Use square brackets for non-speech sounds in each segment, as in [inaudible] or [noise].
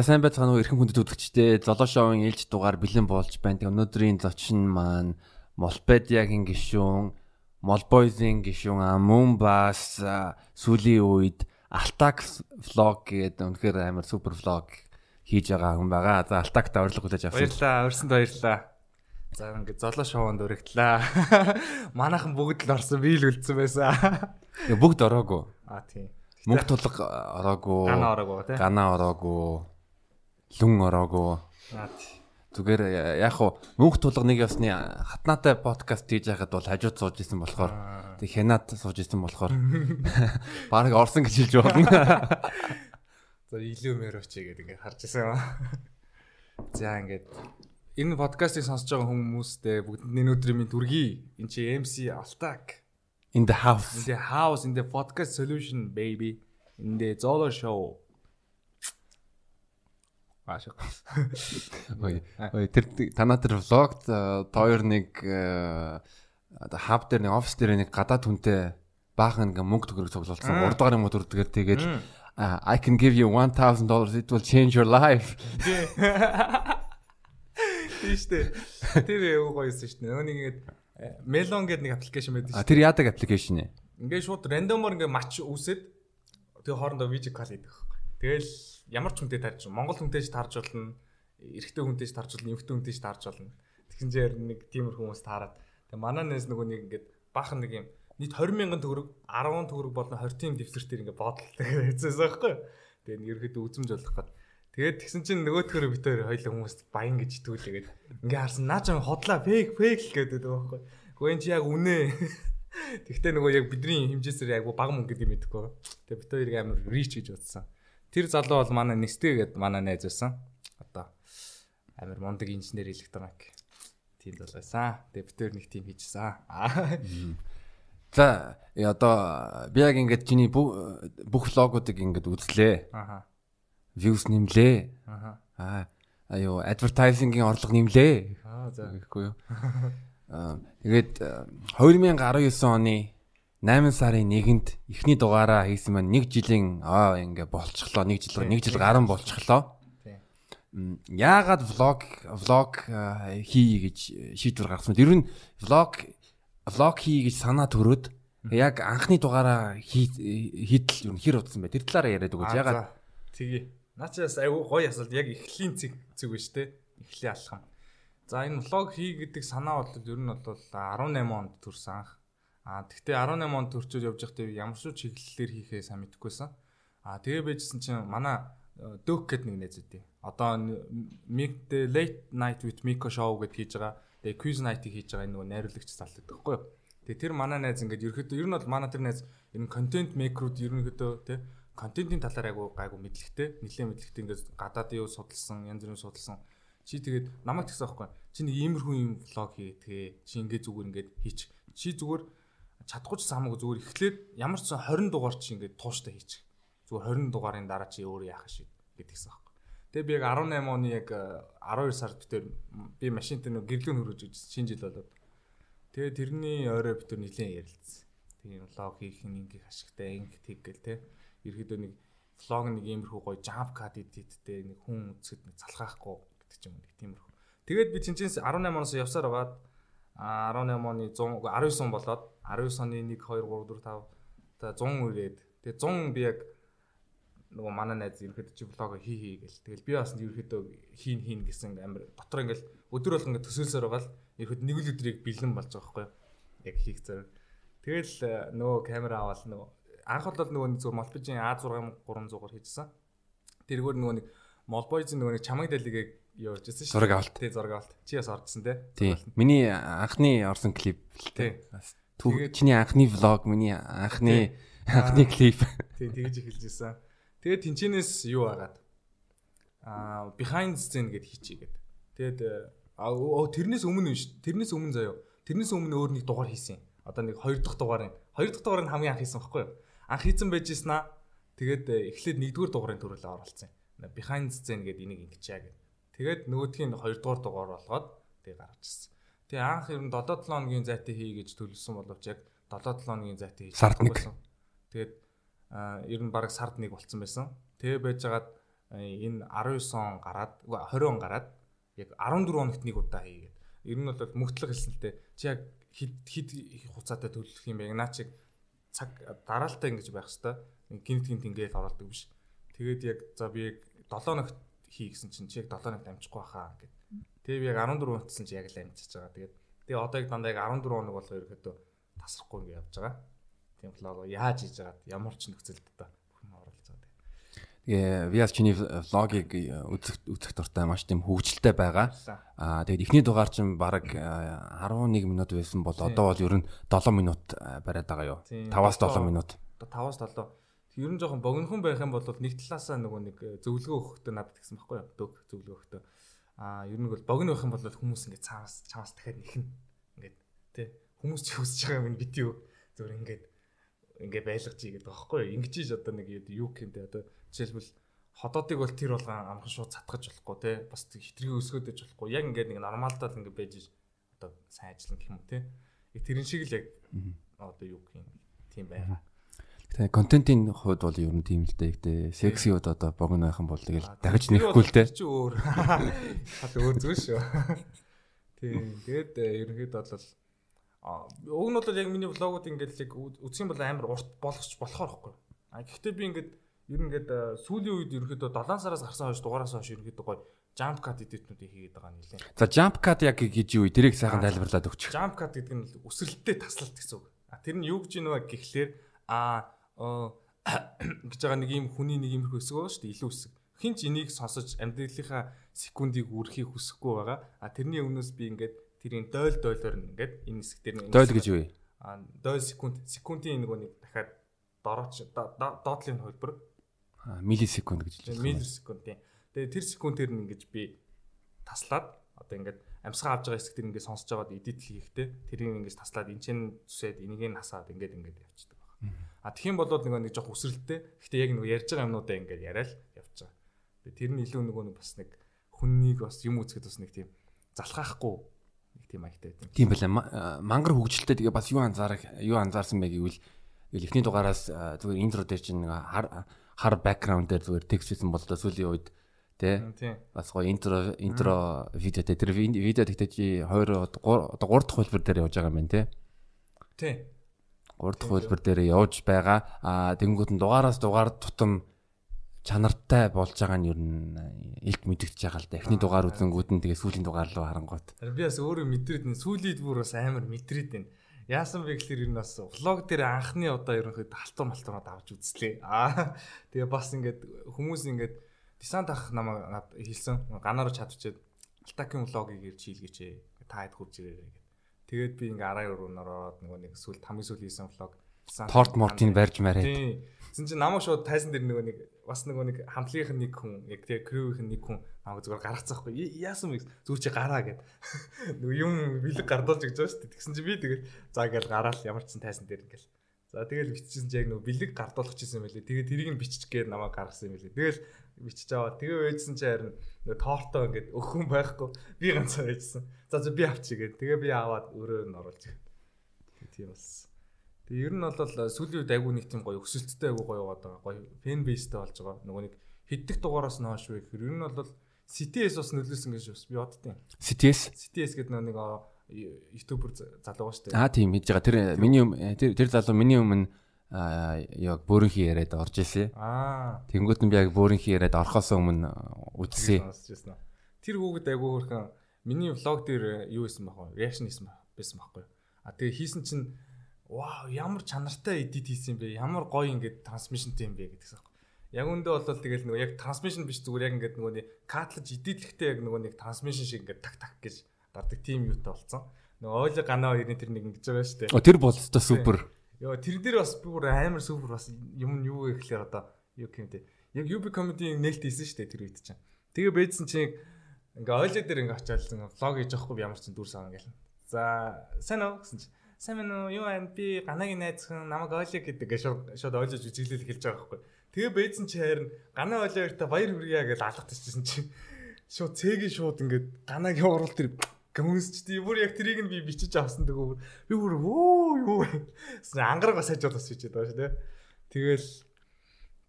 За сайн байцгаана уу эрхэм хүндэт үзэгчдээ Золоо шоуын ээлж дугаар бэлэн болж байна. Тэг өнөөдрийн зочин маань Молпедиагийн гишүүн, Молбойзын гишүүн мөн бас сүүлийн үед Алтак влог гэдэг үнэхээр амар супер влог хийж байгаа хүн байгаа. За Алтакт урилга хүлээж авсан. Баярлаа, урьсанд баярлаа. За ингээд золоо шоунд өргөдлөө. [laughs] Манайхан бүгд л орсон, би л үлдсэн байсан. Бүгд ороогүй. [laughs] А тийм. Мөнх тулга ороогүй. Гана ороогүй тий. Гана ороогүй лүн ороогүй. Зүгээр яг хуу мөнх тулга нэг ясны хатнаатай подкаст хийж байхад бол хажууд сууж исэн болохоор тэг хянаад сууж исэн болохоор [laughs] баг орсон гэж хэлж байна. [laughs] За илүү мөрөөч гэдэг ингээд харж исэн. [laughs] За ингээд энэ подкастыг сонсож байгаа хүмүүстээ бүгдэнд энэ өдрийн минь дүргий. Энд чи MC Алтак. In the house. In the house in the podcast solution baby. In the Zolo show. Ашиг. [laughs] Ой. Ой тэр танаа тэр влогт тоор нэг хаб дээр нэг офис дээр нэг гадаад хүнтэй баахан ингээ мөнгө төгрөг цуглуулсан. 3 дахь юм төрдгөр тэгээд I can give you $1000 it will change your life. Тийштэй. Тэр юу гоёсэн шүү дээ. Нөгөө нэг ингээд Melon гэдэг нэг аппликейшн байдаг шүү. А тэр яадаг аппликейшн ээ? Ингээд шууд рандомор ингээд матч үсээд тэгээ хоорондоо видео кол хийдэг. Тэгэл ямар ч хүнтэй тарж Монгол хүнтэй ч тарж болно. Эрэгтэй хүнтэй ч тарж болно, эмэгтэй хүнтэй ч тарж болно. Тэгсэн чинь нэг тиймэр хүмүүс таарад. Тэгээ манай нэс нөгөө нэг ингээд баахан нэг юм нийт 20 мянган төгрөг 10 төгрөг болон 20 тийм дэвсгэртэр ингээд бодлоо [laughs] хийчихсэн байхгүй. Тэгээ нь ерөөдөө үзмж болох гэдэг. Тэгээд тэгсэн чинь нөгөөдгөр бид хоёр хоёул хүмүүст баян гэж итгүүлээгээд ингээ харсан наа ч хотлаа фейк фейк гэдэг байхгүй. Гэхдээ энэ чи яг үнэ. [laughs] Тэгтээ нөгөө яг бидний хэмжээсээр яг бага мөнгө гэдэг юм мэдэхгүй. Тэгээ бид хоёрыг амар рич гэж бодсон. Тэр залуу бол манай Нэстэ гэдэг манай найз байсан. Одоо амар мундаг инженер электроник тийм залуу байсан. Тэгээ бид хоёр нэг тим хийжсэн. За одоо би яг ингээд чиний бүх влогуудыг ингээд үзлээ. Аха. Views нэмлээ. Аха. Аа аюу advertising-ийн орлого нэмлээ. Аа за гэхгүй юу. Аа [laughs] тэгээд 2019 оны 8 сарын 1-нд эхний дугаараа хийсэн маань 1 жилийн аа ингээ болчихлоо 1 жил 1 жил гарan болчихлоо. Яагаад влог влог хий гэж шийдвэр гаргасан. Ер нь влог влог хий гэж санаа төрөөд яг анхны дугаараа хийдэл ер нь хэр утсан бай. Тэр талаараа яриад өгөөч. Ягаад тгий. Наачаас аюу гоё асуулт яг эхлийн цэг зүг ба штэ. Эхлийн алхам. За энэ влог хий гэдэг санаа бодлол ер нь бол 18 онд төрсэн анх А тэгтээ 18 онд төрчөөд явж байхдаа ямар ч чиглэлээр хийхээ сайн мэдэхгүйсэн. А тэгээ байжсэн чинь манай Дök гэд нэг найз үдээ. Одоо Mick the Late Night with Miko show гэд хийж байгаа. Тэгээ quiz night-ийг хийж байгаа нөгөө найруулагч залдаг байхгүй юу? Тэгээ тэр манай найз ингээд ерөөхдөө ер нь бол манай тэр найз ер нь контент мейкерүүд ерөнхийдөө тий контентын талаар айгу гайгу мэдлэгтэй, нэлээд мэдлэгтэй ингээд гадаадын юу судалсан, янз бүрийн судалсан. Чи тэгээд намайг тэгсэн байхгүй. Чи нэг иймэрхүү юм влог хий тэгээ. Чи ингээд зүгээр ингээд хийч. Чи зүгээр чадахгүй ч самаагүй зүгээр эхлээд ямар ч 20 дугаар чи ингээд тууштай хийчих. Зүгээр 20 дугаарын дараа чи өөр яах шиг гэдгийгсэн байхгүй. Тэгээ би яг 18 оны яг 12 сард битэр би машинтай нэг гэрлүүн хөрөж үзсэн шинэ жил болоод. Тэгээ тэрний орой битэр нилээн ярилцсан. Тэгээ влог хийх нь ингээ ашигтай ингээ тэг гэл те. Ерөөдөө нэг влог нэг иймэрхүү гоё jump cut editтэй нэг хүн үзэхэд нэг залхаахгүй гэдэг ч юм уу нэг тиймэрхүү. Тэгээд би чинчээс 18 оноос явсаар байгаад 18 оны 100 19 он болоод 19 оны 1 2 3 4 5 та 100 үрээд тэгээ 100 би яг нөгөө манай найз ерөөхдөө чи блог хий хий гэл. Тэгэл би бас ерөөхдөө хийн хийн гэсэн амир дотор ингээл өдөр болго ингээд төсөөлсөөр байгаа л ерөөд нэг л өдрийг бэлэн болж байгаа байхгүй? Яг хийх зэрэг. Тэгэл э, нөгөө камера аваад нөгөө анх бол нөгөө нэг зөв Молбижийн А6 300-аар хийжсэн. Тэргээр нөгөө нэг Молбойзын нөгөө нэг чамаг дэлигээ явж ирсэн шүү. Зураг авалт. Тий, зураг авалт. Чи бас орчихсон те. Тий. Миний анхны орсон клип л те. Түг чиний анхны влог, миний анхны [laughs] анхны клип. Тий, тэгж эхэлж ирсэн. Тэгээд тэнчэнээс юу агаад аа behind scene гэд гэд. Тэгээд оо тэрнээс өмнө биш. Тэрнээс өмнө заяо. Тэрнээс өмнө өөр нэг дугаар хийсэн. Одоо нэг хоёр дахь дугаарын. Хоёр дахь дугаарыг хамгийн анх хийсэн байхгүй юу? Анх хийсэн байж ийснаа. Тэгээд эхлээд нэгдүгээр дугаарын төрөлөө оруулсан. Behind scene гэд энийг ингэчээ гэд. Тэгээд нөгөөдхийн 2 дугаар дугаар болгоод тэг гаргаж ирсэн. Тэгээ анх ер нь 7-7 хоногийн зайтай хий гэж төлөвлөсөн боловч яг 7-7 хоногийн зайтай хийж сард нэг. Тэгээд ер нь баг сард нэг болцсон байсан. Тэгээ байж хагаад энэ 19 он гараад 20 он гараад яг 14 хоногт нэг удаа хийгээд. Ер нь бол мөгтлөг хэлсэн л дээ. Чи яг хид хид хугацаатай төлөх юм бэ? Наа чиг цаг дараалтай ингэж байх хэвээр гинт гинт ингээд оролдог биш. Тэгээд яг за би яг 7 хоногт хий гэсэн чинь чи яг 7 хоногт амжихгүй хаа гэд. Тэгээд би яг 14 хоногтсан чи яг л амжиж байгаа. Тэгээд тэгээ одоо яг дандаа яг 14 хоног болго ерөөхдөө тасрахгүй ингээд явж байгаа. Тийм влог яаж хийж байгаад ямар ч нөхцөлд одоо бүхэн оруулж байгаа. Тэгээ Виас чиний влогийг үзэх үзэх дуртай маш тийм хөвгөлтэй байгаа. Аа тэгээд эхний дугаар чинь баг 11 минут байсан бол одоо бол ер нь 7 минут бариад байгаа юу? 5-аас 7 минут. 5-аас 7. Ер нь жоохон богинохон байх юм бол нэг талаасаа нөгөө нэг зөвлөгөө өгөхдөө надад гэсэн байхгүй юу? Дөг зөвлөгөө өгөхдөө. Аа ер нь бол богино байх юм бол хүмүүс ингээд цаавас чамаас дахиад нэхнэ. Ингээд тий. Хүмүүс ч хүсэж байгаа юм бити юу? Зөвөр ингээд ингээ байлгаж ийгээд байгаа байхгүй юу? Ингэж иж одоо нэг юу гэмтэй одоо жишээлбэл ходоодыг бол тэр болгон амхан шууд цатгаж болохгүй те бас хитрхи өсгөөдөж болохгүй яг ингээд нэг нормалдаа л ингээ байж одоо сайн ажиллана гэх юм те тэрэн шиг л яг одоо юу гэх юм тийм байгаа Тэгээ контентын хувьд бол ер нь тийм л дээ. Гэтэ сексиуд одоо богино байх юм бол тэгэл дахиж нэхгүй л дээ. Чи өөр. [laughs] Хат өөр зүйл шүү. Тийм. Тэгээд э, ерөнхийдөө бол уг нь бол яг миний влогууд ингээд яг юм бол амар урт болгоч болохоор байхгүй. А гэхдээ би ингээд ер нь ингээд сүүлийн үед ерөнхийдөө 7 сараас гарсан хойш дугаараас хойш ерөнхийдөө гоё jump cut эдитнүүдийг хийгээд байгаа нэлээ. За jump cut яг гэж юу тэрийг сайхан тайлбарлаад өгч. Jump cut гэдэг нь өсрэлттэй таслалт гэсэн үг. А тэр нь юу гэж нөө гэхлээр а гэж байгаа нэг юм хүний нэг юмрхүү өсгөө шүү дээ илүү өсөг. Хин ч энийг сонсож амьдралынхаа секундыг үрхийг хүсэхгүй байгаа. А тэрний өмнөөс би ингээд тэрийн дойл дойлоор ингээд энэ хэсэг дээр нэг дойл гэж юу вэ? А дойл секунд секундын нэг нэг дахиад дорооч доотлын хөлбөр миллисекунд гэж хэлж байна. Миллисекунд тийм. Тэгээ тэр секундээр нь ингэж би таслаад одоо ингээд амьсгаа авж байгаа хэсэг тэр ингээд сонсож байгаад эдит хийхдээ тэрийг ингэж таслаад энэ чинь зүсээд энийг нь хасаад ингээд ингээд явчихдаг байна. А тэгхийн болоод нөгөө нэг жоох үсрэлттэй. Гэхдээ яг нөгөө ярьж байгаа юмнуудаа ингээд яриад явж байгаа. Тэгээ тэр нь илүү нөгөө нэг бас нэг хүннийг бас юм үзэхэд бас нэг тийм залхаахгүй нэг тийм маягтай байдаг. Тийм байлаа. Мангар хөгжилтэй тэгээ бас юу анзаарах юу анзаарсан бэ гэвэл эхний дугаараас зүгээр интро дээр чинь нэг хар хар бэкграунд дээр зүгээр текст хийсэн бол сүүлийн үед тий бас гоё интро интро видео дээр тэр видео тэгтээ чи 2 одоо 3 дахь хөлбөр дээр явж байгаа юм байна тий. Тий. 3 дахь хөлбөр дээр явж байгаа. Аа тэгэнгүүт нь дугаараас дугаар тутам чанартай болж байгаа нь ер нь илт мэдэгдэж байгаа л да. Эхний дугаар үзэнгүүд нь тэгээ сүүлийн дугаар руу харангуут. Би бас өөрөө мэдрээд нь сүүлийд бүр бас амар мэдрээд байна. Яасан бэ гэхэлэр энэ бас влог дээр анхны удаа ерөнхийдөө халтур малтураад авч үзлээ. Аа тэгээ бас ингээд хүмүүс ингээд десант ах намайг хэлсэн. Ганаар чадчихад Алтакийн влогийг ирж хийлгээч. Та хэд хурж ирээрэй. Тэгээд би ингээ араа өрөөнөр ороод нөгөө нэг сүүл хамгийн сүүл хийсэн влог торт мортыг барьж мараад. Тийм. Зин чи намайг шууд тайсан дээр нөгөө нэг бас нөгөө нэг хамтлагийнх нь нэг хүн яг тэгээ крewийнх нь нэг хүн намайг зүгээр гаргацаахгүй. Яасан бэ? Зүгээр чи гараа гэд. [laughs] Нөгөө юм бэлэг гардуулж гэж байгаа шүү дээ. Тэгсэн чи би тэгэл за гээл гараал ямар ч сан тайсан дээр ингээл. За тэгэл биччихсэн чи яг нөгөө бэлэг гардуулах гэсэн юм байлээ. Тэгээ тэрийг нь бичиж гээд намайг гаргасан юм байлээ. Тэгэл бичиж аваа. Тэгээ өөжсөн чи харин тоортоо ингээд өгөх хүн байхгүй. Би ганцаа байжсан. За за би авчиг гээд. Тэгээ би аваад өрөө нь оруулж. Тийм болсон. Тэгээ ер нь бол сүүлийн үед айгүй нэг тийм гоё өсөлттэй айгүй гоё байгаа гоё фэн бейстэй болж байгаа. Нөгөө нэг хэддэх дугаараас нь хойш вэ гэхээр ер нь бол CTS бас нөлөөсөн гэж бас би боддیں۔ CTS CTS гэдэг нэг ютубер залуу шүү дээ. Аа тийм хийж байгаа. Тэр миний тэр тэр залуу миний өмнө яг бөөрөнхий яриад орж ирсэн. Аа. Тэнгүүт нь би яг бөөрөнхий яриад орохоос өмнө үзсэн. Тэр хүүхэд айгүй хөрхөн миний влог дээр юу хийсэн баг вэ? Реакшн хийсэн байсан байхгүй. А тэгээ хийсэн чинь вау ямар чанартай эдит хийсэн бэ? Ямар гоё ингээд трансмишнтэй юм бэ гэдэгс аахгүй. Яг үндэ бол тэгэл нөгөө яг трансмишн биш зүгээр яг ингээд нөгөө нэг катлж эдитлэхтэй яг нөгөө нэг трансмишн шиг ингээд так так гэж дардаг тим юутай болсон. Нөгөө ойло ганаа хоёрын тэр нэг ингэж байгаа шүү дээ. Тэр болцтой супер. Йоо тэр дээр бас бүр амар супер бас юм юу вэ гэхлээр одоо юу гэмтэй. Яг UB comedy нээлт хийсэн шүү дээ тэр үед чинь. Тэгээ бэдсэн чинь ингээ ойло дээр ингээ очиад влог хийж явахгүй би ямар ч дүр саа ингээл. За сайн уу гэсэн чинь сайн мэн үү юу ам би ганагийн найзхан намайг ойлё гэдэг шууд шууд ойлож үзэглэл хэлж байгаа байхгүй. Тэгээ бэйдсэн чи харин ганаа ойлоо өртө баяр хүргье гэж алгатчихсан чи шууд цэгийн шууд ингээд ганагийн урал тэр гүнсчтэй бүр яг тэрийг нь би бичиж авсан дэгөө би бүр өө юу ангараг удаас бичээд байгаа шүү дээ. Тэгэл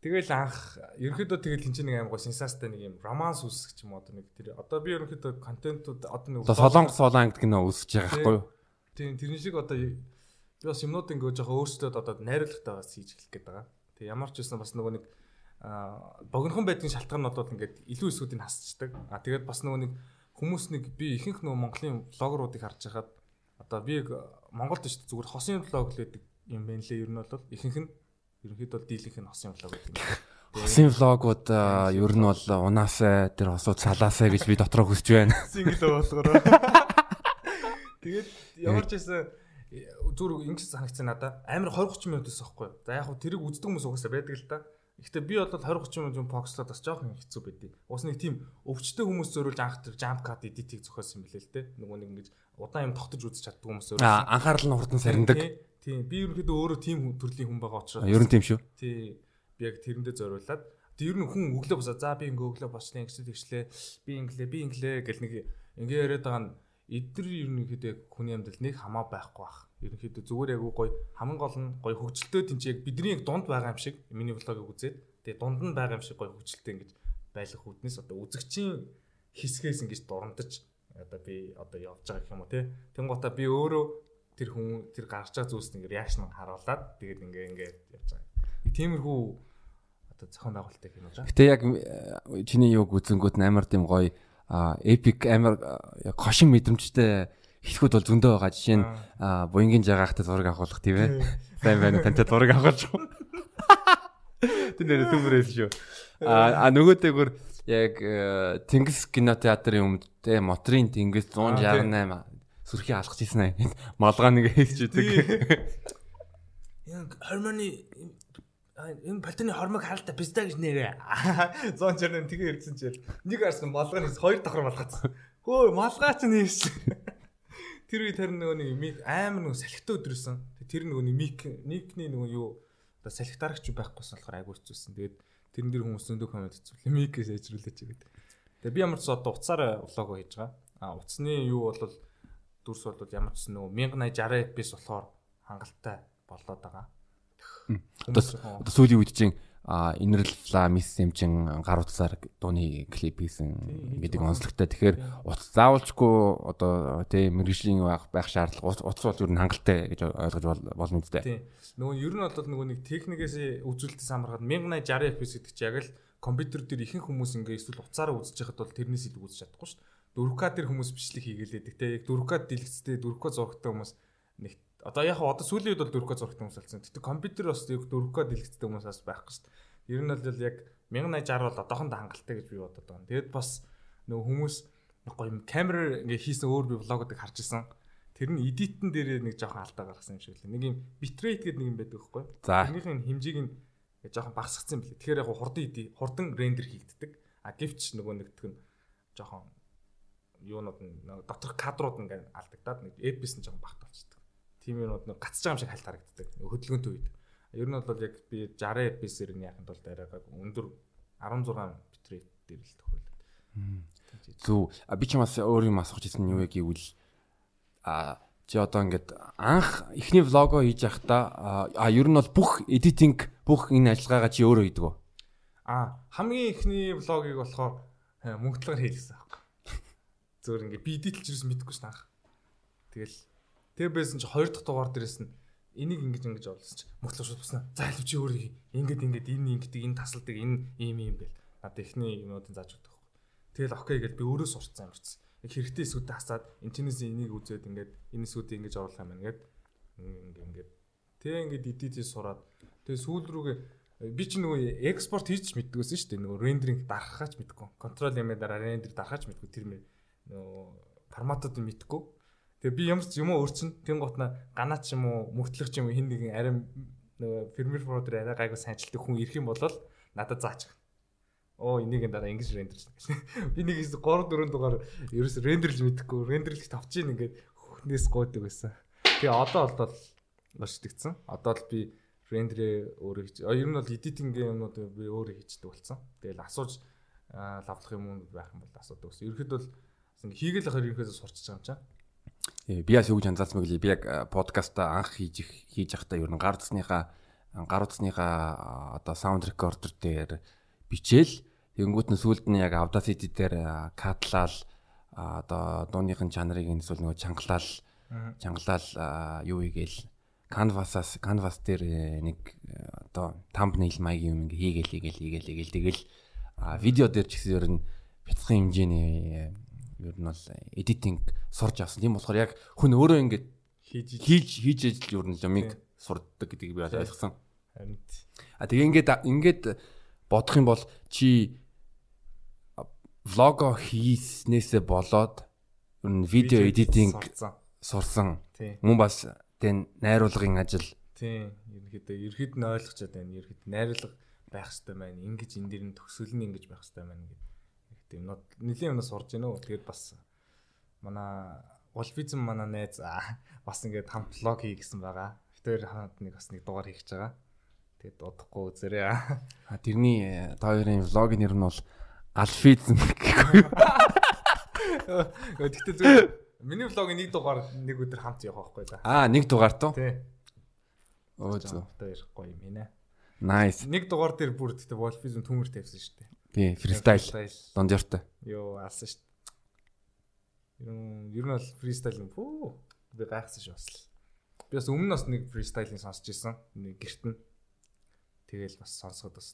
Тэгэл анх ерөнхийдөө тэгэл энэ нэг аим гоо сенсацтай нэг юм романс үүсгэх юм одоо нэг тэр одоо би ерөнхийдөө контентууд одоо нэг Солонгос Солонг кино үүсэж байгаа байхгүй юу? тийм тэрэн шиг одоо би бас юмнууд ингээ жоохон өөрсдөө одоо найруулгатаа бас хийж эхлэх гээд байгаа. Тэг ямар ч байсан бас нөгөө нэг богинохон байдгийн шалтгаан нь бол ингээд илүү эсүүдийг хасчдаг. А тэгээд бас нөгөө нэг хүмүүс нэг би ихэнх нөгөө Монголын блогеруудыг харж байхад одоо би Монголд шүү дээ зүгээр хосын блог л гэдэг юм байна лээ. Ер нь бол ихэнх нь ерөнхийдөө дийлэнх нь хосын блог гэдэг. [laughs] Хосын влогууд ер нь бол унаасаа тэр хосууд салаасаа гэж би дотроо хүсэж байна. [laughs] Синглээ болгороо. Тэгээд ямар ч байсан зүгээр ингэж санагцсан надаа амар 20 30 минутаас аахгүй. За яг хөө тэрийг үздэг хүмүүс угаасаа байдаг л та. Гэхдээ би бол 20 30 минут юм покслоод бас жоохон хэцүү байдیں۔ Уус нэг тийм өвчтөе хүмүүс зөөрүүлж анх тэр jump cut edit-ийг зохиосон юм билээ л те. Нөгөө нэг ингэж удаан юм тогтож үзэж чаддаг хүмүүс өөрөө. Аа анхаарал нь хурдан сарндаг. Тийм. Би ерөнхийдөө өөрөө тийм төрлийн хүн байгаа учраас. Ер нь тийм шүү. Тий. Би яг тэрэндээ зориулаад ер нь хүн өглөө босоо за би ингээ өглөө босноо гэсэн тэгшлээ би инглээ би инглээ гэл нэг ингээ яриад байгаа нь эдгээр ерөнхийдөө хүний амьдрал нэг хамаа байхгүй бах. Ерөнхийдөө зүгээр яг гоё хамгийн гол нь гоё хөгжилтөө тэнцээ яг бидний яг дунд байгаа юм шиг миний влогийг үзээд тэгээ дунд нь байгаа юм шиг гоё хөгжилтөө ингэж байлах үүднээс одоо үзэгчийн хэсгээс ингэж дурандаж одоо би одоо явж байгаа гэх юм уу те. Тэнгуутаа би өөрөө тэр хүн тэр гарч байгаа зүйлс нэг реакшн харуулад тэгээд ингээ ингээ явж байгаа. Тиймэрхүү одоо зохион байгуулалтыг юм байна. Гэтэ яг э, чиний юг үзэнгүүт амар тийм гоё эпик амар гошин мэдрэмжтэй хэлэхүүд бол зөндөө байгаа. Жишээ нь буянгийн жагаатай зураг авахулах тийм ээ. Сайн байна тантай зураг авахулж. Тэр нэр түмрээс шүү. А нөгөөтэйгөр яг э, Тэнгис кинотеатрын өмнө те мотрийн Тэнгис 168 сүрхий алхаж ийсэн аа. [laughs] Малгай нэг хийж идэг. Яг хормоны энэ палтаны хормог харалта писта гэж нэрээ. [laughs] 168 тэгээ ирсэн чинь нэг арсан малгай нэг хоёр давхар малгайцсан. Хөө малгай ч нээсэн. [laughs] Тэр үед харин нөгөө нэг мик амар нөгөө салхитай өдрөсөн. Тэр нөгөө нэг мик никний нөгөө юу одоо салхитарагч байхгүйсэн болохоор айгу хэцүүсэн. Тэгээд тэрэн дээр хүмүүс зөндөө коммент хийчихвэл микээс ээжрүүлээч гэдэг. Тэгээд би ямар ч одоо уцаараа влог хийж байгаа. А уцны юу бол дүрс бол ямар ч нөгөө 1080 60 FPS болохоор хангалттай болоод байгаа. Одоо сүүлийн үед чинь а инрэл фламис хэмжин гар утсаар дууны клип хийсэн гэдэг онцлогтой. Тэгэхээр утас заавалчгүй одоо тийм мэрэгжлийн байх байх шаардлага утас бол ер нь хангалттай гэж ойлгож болно үстэй. Тийм. Нөгөө ер нь бол нөгөө нэг техникээс үзүүлэлтээс хамаархад 1080 fps гэдэг чинь яг л компьютер дээр ихэнх хүмүүс ингээ эсвэл утсаараа үзэж байхад бол тэрнээс илүү үзэж чадахгүй шүү дээ. 4К дээр хүмүүс бичлэг хийгээлээдэг те яг 4К дэлгэцтэй 4К зурагтай хүмүүс нэг Одоо яг одоо сүүлийн үед бол 4К зурагтай хүмүүс болсон. Тэгтээ компьютер бас 4К дэлгэцтэй хүмүүс бас байхгүй шүү дээ. Ер нь бол яг 1080 бол одоохондоо хангалттай гэж би бодод байна. Тэгэд бас нөгөө хүмүүс гоё юм камер ингээ хийсэн өөр би влогуудыг харж исэн. Тэр нь эдитэн дээр нэг жоохон алдаа гаргасан юм шиг лээ. Нэг юм битрейт гэдэг нэг юм байдаг байхгүй. Тэрнийхээ хэмжээг нь жоохон багасгацсан юм билээ. Тэгэхээр яг хурдан хурдан рендер хийгддэг. А гэвч нөгөө нэгдэх нь жоохон юунууд нь доторх кадрууд ингээ алдагдаад нэг FPS нь жоохон багт болчихдог тийм юмуд нэг гацж байгаа юм шиг хальт харагддаг. Хөдөлгөөнтэй үед. Ер нь бол яг би 60 FPS-ээр нь яханд бол арайгаа өндөр 16 битрейт дээр л тохиолдод. Зүг. А би ч бас өөр юм асууж ирсэн юу яг гэвэл а чи одоо ингээд анх эхний влого хийж явахдаа а ер нь бол бүх эдитинг бүх энэ ажиллагаагаа чи өөрөө хийдэг үү? А хамгийн эхний влогийг болохоор мөнгөтлөөр хийлгэсэн аахгүй. Зөвөр ингээд би эдитлж юус мэдэхгүй ш таах. Тэгэл Тэгээ байсан чи хоёр дахь дугаар дээрээс нь энийг ингэж ингэж олсон чи мөхлөө шууд буснаа. За илүү чи өөрөө ингэж ингэж энэ ингэдэг энэ тасалдаг энэ ийм ийм бэл. Надад эхний юмнуудын зааж өгдөг. Тэгэл окей гэж би өөрөө сурцсан юмрцсан. Яг хэрэгтэй эсүүдээ хасаад энэчнээс энийг үзээд ингээд энэ эсүүдийг ингэж оруулах юм байна гэд ингэ ингээд тэг ингээд эдитээ сураад тэг сүүл рүүгээ би ч нөгөө экспорт хийж мэддгүйсэн шүү дээ. Нөгөө рендеринг дарахаач мэдгүй. Контрол юм дараа рендер дарахаач мэдгүй тэр нөгөө форматууд нь мэдгүй. Тэгээ би ямар ч юм уу өөрчн тэн готна ганаач юм уу мөгтлөх юм уу хин нэгэн арим нөгөө фермер про дээр арай гайгүй сайнчилдаг хүн ирэх юм бол надад заач. Оо энийг энэ дараа ингэж рендерлж. [laughs] Би нэг 3 4 дугаар ерөөс рендерлж мэдэхгүй рендерлж тавчих ингээд хөхнээс гойдаг байсан. Тэгээ одоо бол тэгсэн. Одоо л би рендерээ өөрөө хийж. Ер нь бол эдитинг юмнууд би өөрөө хийждэг болсон. Тэгэл асууж лавлах юм байх юм бол асуудаг гэсэн. Ерхэд бол хийгээл ахаар ерөнхийдөө сурчиж байгаа юм чам. Э, би яс юу гэж анзаарсан мэг би яг подкаста анх хийж хийж явахдаа ер нь гар цасныхаа гар утасныхаа одоо саунд рекордер дээр бичээл тэгэнгүүт нь сүүлд нь яг Audacity дээр катлал одоо дууныхын чанарыг нь эсвэл нөгөө чангалал чангалал юу игээл Canvas-аас Canvas дээр э, нэг э, одоо thumbnail маягийн юм ингээ хийгээл хийгээл хийгээл хийгээл тэгэл видео дээр ч гэсэн ер нь бяцхан хэмжээний э, ер нь бол editing сурж авсан. Тийм болохоор яг хүн өөрөө ингээ хийж хийж хийж ажил ер нь юмыг сурддаг гэдгийг би ойлгосон. Харин а тэгээ ингээд ингээд бодох юм бол чи влого хийснээсээ болоод ер нь видео editing сурсан. Мөн бас тэн найруулгын ажил. Тийм. Ерөнхийдөө ерхэд нь ойлгочод байна. Ерхэд найруулга байх хэрэгтэй байна. Ингиж энэ дэр нь төгсгөл нь ингэж байх хэрэгтэй байна гэдэг. Нот нэлийн өнөөс сурж гинөө. Тэгээд бас манай Wolfizm манай найз бас ингээд хамт влог хий гэсэн байгаа. Тэр хамт нэг бас нэг дугаар хийх гэж байгаа. Тэгээд удахгүй үзэрээ. А тэрний э, та хоёрын влогийн нэр нь бол Alfizm гэхгүй. Гэхдээ зүгээр Миний влогийн нэг дугаар нэг өдөр хамт явах байхгүй да. Аа, нэг дугаар туу. Тий. Өө зөө. Тэр гоё юм ээ. Nice. Нэг дугаар дээр бүр тэгтээ Wolfizm төмөр тавьсан шүү дээ. Тий, фристайл. Дондёртой. Йоо, алсан шүү дээ. Ер нь ер нь бол фристайл юм. Пүү. Би гайхсан шүү бас. Би бас өмнө нь бас нэг фристайлын сонсч ирсэн. Нэг гэрт нь. Тэгэл бас сонсоход бас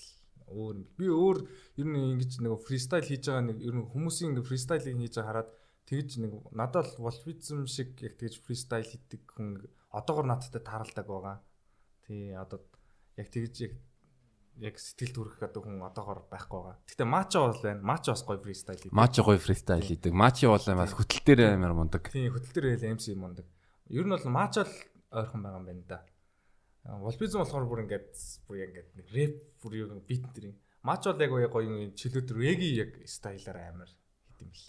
өөр юм. Би өөр ер нь ингэж нэг фристайл хийж байгаа нэг ер нь хүмүүсийн нэг фристайлыг хийж байгаа хараад тэгж нэг надад волфизм шиг яг тэгж фристайл хийдэг хүн одоогор надтай тааралдаг байгаа. Тий одоо яг тэгж яг яг сэтгэл төрөх одоо хүн одоогор байхгүй байгаа. Гэтэ мачо бол байна. Мачо бас гоё фристайл хийдэг. Мачо гоё фристайл хийдэг. Мачи бол бас хөтөл дээр амар мундаг. Тий хөтөл дээр хэл MC мундаг. Ер нь бол мачо л ойрхон байгаа юм байна да. Волфизм болохоор бүр ингээд бүр ингээд нэг рэп бүр юу бит дээр. Мачо л яг гоё юм чөлөөт реги яг стайлаар амар хийдэм бэл.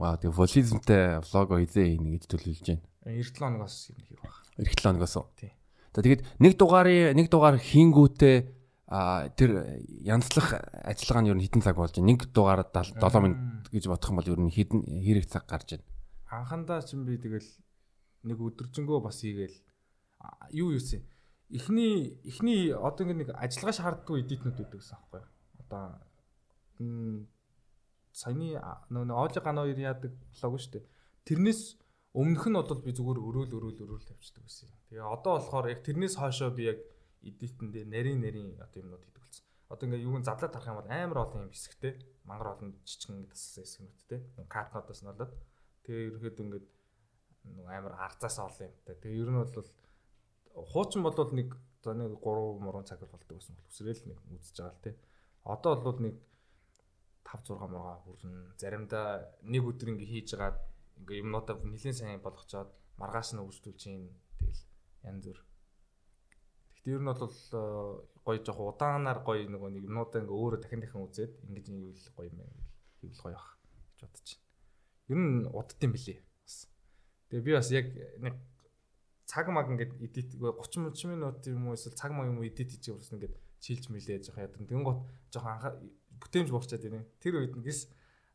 Вау, тэгээ волизмтай влого хизээ ийнэ гэж төлөвлөж байна. 97 хоногоос юм хийх баг. 97 хоногоос уу? За тэгээд нэг дугаарыг нэг дугаар хийнгүүтээ а тэр янзлах ажиллагаа нь ер нь хитэн цаг болж байна. Нэг дугаар 7 минут гэж бодох юм бол ер нь хитэн хэрэг цаг гарч байна. Анхандаа ч би тэгэл нэг өдөржингөө бас хийгээл юу юусэн. Эхний эхний одоо ингэ нэг ажиллагаа шаарддаггүй эдитнүүд байдаг гэсэн аахгүй. Одоо саяны нөгөө Оожи ган хоёр яадаг блог шүү дээ. Тэрнээс өмнөх нь бол би зүгээр өрөөл өрөөл өрөөл тавьчихдаг байсан. Тэгээ одоо болохоор яг тэрнээс хойшоо би яг эдитэн дээр нарийн нарийн одоо юмнууд хийдэг болсон. Одоо ингээ юуг задлаад тарах юм бол амар олон юм хэсэгтэй. Мангар олон жижигэн тассан хэсгнүүдтэй. Картнуудаас нь болоод тэгээ ингээд нөгөө амар арцаас олон юмтай. Тэгээ ер нь бол хуучин болвол нэг за нэг 3 мурын цаг болдог гэсэн бол үсрээл нэг үзэж байгаа л тий. Одоо бол нэг 5 6 мургаа хүрнэ. Заримдаа нэг өдөр ингээ хийж гаад ингээ юмнуудаа нэлээд сайн болгочоод маргааш нь үргэлжлүүлж чинь тэгэл янз бүр. Гэхдээ ер нь бол э, гоё жоох удаанаар гоё нөгөө нэг юмнуудаа ингээ өөрөө дахин дахин үзээд ингэж ивэл гоё юм ивэл гоё бах гэж бодож байна. Ер нь удд юм бас. Тэгээ би бас яг нэг цаг маг ингээд эдит 30 30 минут юм уу эсвэл цаг маг юм уу эдит хийж явуулсан ингээд чилж мэлээ жоох ядан. Тэгэн гот жоох анхаа бүтээмж буурчаад байна. Тэр үед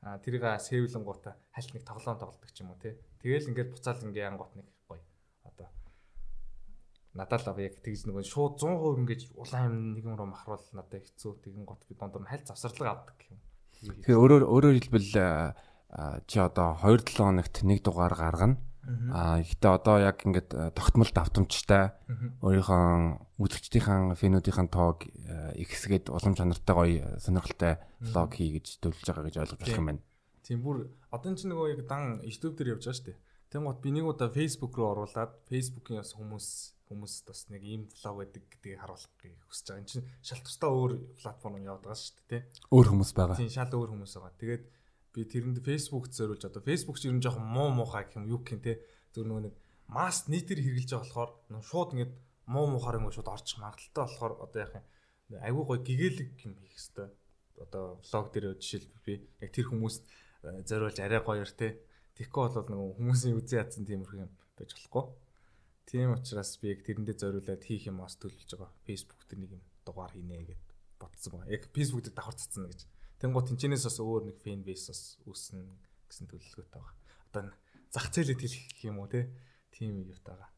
нэгээс тэрийг сэвлэн гута хальт нэг тоглоом тоглодог ч юм уу те. Тэгэл ингээд буцаал ингээ ангот нэг гоё. Одоо надад л яг тэгж нэг шууд 100% ингээд улаан юм нэг юм руу махруул надад хэцүү. Тэгэн гот би дондор хальт завсарлага авдаг юм. Тэгэхээр өөрөөр өөрөөр хэлбэл чи одоо 2 7 хоногт нэг дугаар гаргана Аа ихтэй одоо яг ингээд э, тогтмол давтамжтай өөрийнхөө үзэгчдийн фенүүдийн тоог э, ихсгээд улам чанартай гоё э, сонирхолтой влог хий гэж төлөвлөж байгаа гэж ойлгож болох юм байна. Тийм бүр одоо ч нөгөө яг дан YouTube дээр явж байгаа шүү дээ. Тэнгуут би нэг удаа Facebook руу оруулаад Facebook-ийн бас хүмүүс хүмүүс бас нэг ийм влог байдаг гэдгийг харуулахыг хүсэж байгаа. Энд чинь шал тусдаа өөр платформ яваад байгаа шүү дээ, тий. Өөр хүмүүс байгаа. Тийм шал өөр хүмүүс байгаа. Тэгээд би тэрэнд Facebook зориулж одоо Facebook ч ер нь жоохон муу муухай гэх юм юу гэх юм те зөв нөгөө нэг масс нийтээр хэрэгжилж байгаа болохоор шууд ингээд муу муухаар ингээд шууд орчих магадaltaй болохоор одоо яах юм айгүй гой гэгээлэг юм хийх хэвээр одоо влог дээр жишээл би яг тэр хүмүүст э, зориулж арай гоёор те Тэгэхгүй бол нөгөө хүмүүсийн үзэн ядсан тиймэрхүү юм байж болохгүй. Тийм учраас би яг тэрэндээ зориулаад хийх юм ос төлөвлөж байгаа. Facebook дээр нэг юм дугаар хийнэ гэд бодсон байгаа. Яг Facebook дээр давхар цацсан гэж. Тэнгуут тэнчнээс бас өөр нэг фэн бейс бас үүснэ гэсэн төлөвлөгөөтэй байгаа. Одоо зах зээлэд хэлэх юм уу те тийм юутай байгаа.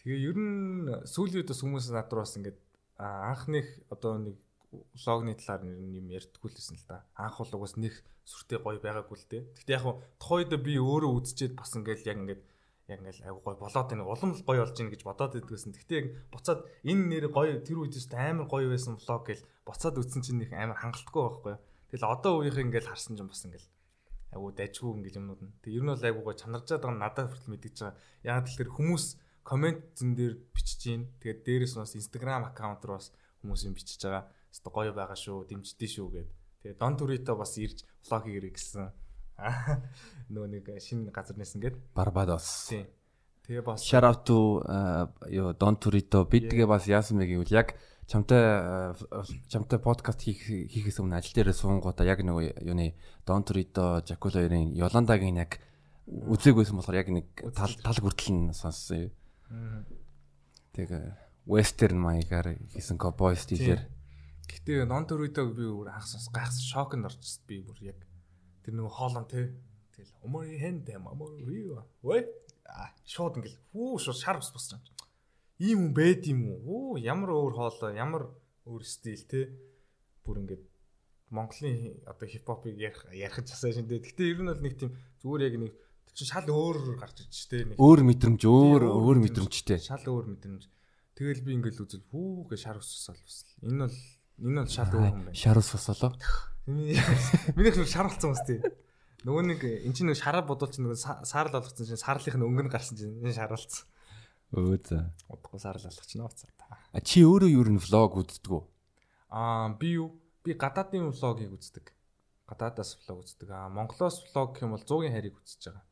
Тэгээ ер нь сүүлийн үед бас хүмүүс надад бас ингээд анхных одоо нэг логны талаар юм ярьдггүй лсэн л да. Анх бол угаас нэг сүртэй гоё байгаагүй л дээ. Гэхдээ яг тухайд би өөрөө үзчихэд бас ингээд яг ингээд яг ингээл айгу гоё болоод байна. Улам л гоё болж гин гэж бодоод байдгүйсэн. Гэхдээ яг буцаад энэ нэр гоё тэр үед тест амар гоё байсан влог гэл буцаад үзсэн чинь их амар хангалтгүй байхгүй. Тэгэл одоо үеийнх ингээл харсан чинь бас ингээл айгу дажгүй ингээл юмнууд нь. Тэг ер нь бол айгу гоё чанаржаад байгаа надад хүртэл мэдэж байгаа. Яг л тэр хүмүүс комент зэн дээр бичиж гин. Тэгээд дээрэс нь бас Instagram аккаунт руу бас хүмүүс юм бичиж байгаа өстой гоё байгаа шүү, дэмждээ шүү гэд. Тэгээ Дон Турито бас ирж влог хийгэрэй гэсэн. Нөгөө нэг шинэ газар нэсэн гээд. Барбадос. Тийм. Тэгээ бас Shout out to ёо Дон Турито бид тэгээ бас яасан бэ гэвэл яг чамтай чамтай подкаст хийх хийхээс өмнө ажил дээрээ суунгуудаа яг нөгөө юуны Дон Турито, Жакулогийн Йоландагийн яг үзээгүйсэн болохоор яг нэг тал тал хүртэл нь сонссон юм. Тэгээ western маягаар хийсэн cowboy стилээр Гэтэ нон төрөйдөг би бүр анхсаас гайхсан шокнд орчихсон би бүр яг тэр нөгөө хоолон те тэгэл өмөр хэнд юм? Өмөр юу вэ шууд ингээл хүү шууд шар ус босч байгаа ийм хүн байд юм уу? Оо ямар өөр хоолой ямар өөр стил те бүр ингээд Монголын одоо хипхопыг ярих ярих часаа шин дээ. Гэтэ ер нь бол нэг тийм зүгээр яг нэг чи шал өөр гарч иж те нэг өөр мэдрэмж өөр өөр мэдрэмжтэй. шал өөр мэдрэмж. Тэгэл би ингээл үзэл хүү гэ шар ус усаал бас энэ бол Энэ бол шал өөр юм байна. Шар ус босолоо. Минийх нь шар болсон хүмүүс тий. Нөгөө нэг эн чинь шараа бодвол чинь нөгөө саарл болгоцсон чинь сарлынх нь өнгө нь гарсан чинь энэ шаралцсан. Өө за. Удахгүй саарл болгочихно уцаа. А чи өөрөө юу н влог үздэг үү? Аа би юу? Би гадаадын влогийг үздэг. Гадаадаас влог үздэг. Аа Монголоос влог гэх юм бол 100-ийн харийг үзэж байгаа.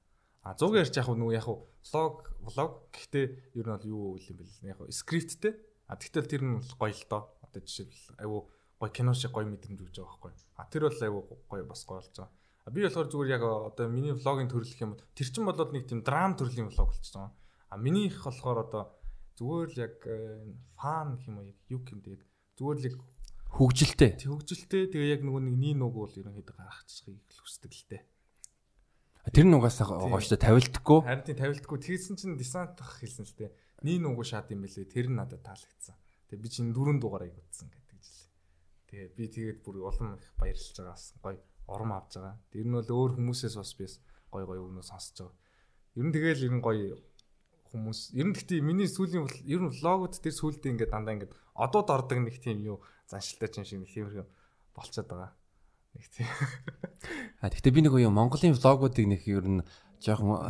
А 100 ярьж яг нөгөө яг влог влог гэхдээ ер нь бол юу үйл юм бэл яг скрипттэй. А тэгтэл тэр нь гоё л доо одоо жишээлбэл айгүй гоё кино шиг гоё мэдрэмж өгч байгаа байхгүй. А тэр бол айгүй гоё бас гоё болж байгаа. А би болохоор зүгээр яг одоо миний влогийн төрөл гэх юм тэр чин болоод нэг тийм драм төрлийн влог болчихж байгаа. А минийх болохоор одоо зүгээр л яг фан гэх юм уу яг юу юм дээ зүгээр л яг хөгжилтэй. Хөгжилтэй тэгээ яг нөгөө нэг нී нүг бол ерөнхийдөө гаргачихыг хүсдэг л дээ. Тэр нь угаасаа гооштой тавилдаггүй. Харин тийм тавилдаггүй. Тэгсэн чинь десантах хэлсэн л дээ. Нී нүгөө шат юм бэлээ. Тэр нь надад таалагдсан. Тэгээ би чинь дөрөв дугаарыг утсан жил. Тэгээ би тэгээд бүр улам их баярлж байгаа бас гоё ором авч байгаа. Тэр нь бол өөр хүмүүсээс бас би гоё гоё өгнөө сонсож байгаа. Ер нь тэгэл ер нь гоё хүмүүс ер нь гэхдээ миний сүүлийн ер нь влогууд тэр сүүлдээ ингээд дандаа ингээд одууд ордог нэг тийм юу заншилтай ч юм шиг нэг тиймэрхүү болчиход байгаа. Нэг тийм. А гэхдээ би нэг юу Монголын влогуудыг нэг ер нь жоохон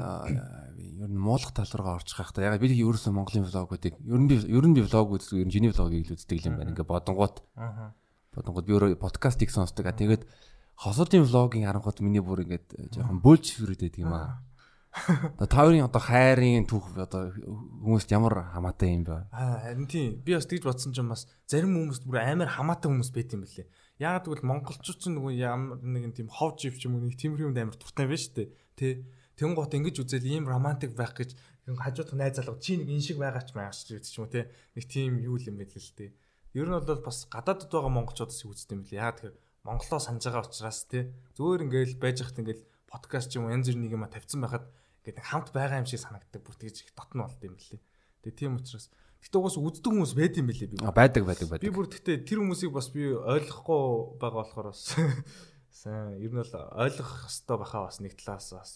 ер нь муулах тал руугаа орчих хайхта. Яг би ерөөсөн Монголын влогуудыг ер нь би ер нь би влог үздэг, ер нь жиний влогийг л үздэг юм байна. Ингээ бодонгууд. Аа. Бодонгууд би өөрөө подкастыг сонсдог. Тэгээд хосуудын влогийн харангууд миний бүр ингээд жоохон бөөлж хүрээд юм аа. Та хоёрын одоо хайрын түүх одоо хүмүүст ямар хамаатай юм бэ? Аа харин тийм. Би бас тэгж бодсон ч юм бас зарим хүмүүст бүр амар хамаатай хүмүүс байт юм бэлээ. Яг тэгвэл монголчууд ч нөгөө ямар нэгэн тийм хов жив ч юм уу нэг тиймэрхүү амар туртай байна шүү дээ. Тэ Тэгэн гот ингэж үзэл ийм романтик байх гэж хажууд найз залуу чи нэг энэ шиг байгаа ч маяг ч гэдэг ч юм уу те нэг тийм юу юм байл л те. Ер нь бол бас гадаадд байгаа монголчуудаас үздэг юм лээ. Яа тэгэхээр монголоо санаж байгаа учраас те зөөр ингээл байж хат ингээл подкаст юм янз бүр нэг юм тавьсан байхад ингээд хамт байгаа юм шиг санагддаг бүр тэгж их дотн болд юм лээ. Тэгээ тийм учраас Гэтэ угаас үздэг хүмүүс байд юм билээ би. Байдаг байдаг байдаг. Би бүр гэтэ тэр хүмүүсийг бас би ойлгохгүй байгаа болохоор бас [laughs] сайн ер нь бол ойлгох хэрэгтэй баха бас нэг талаас бас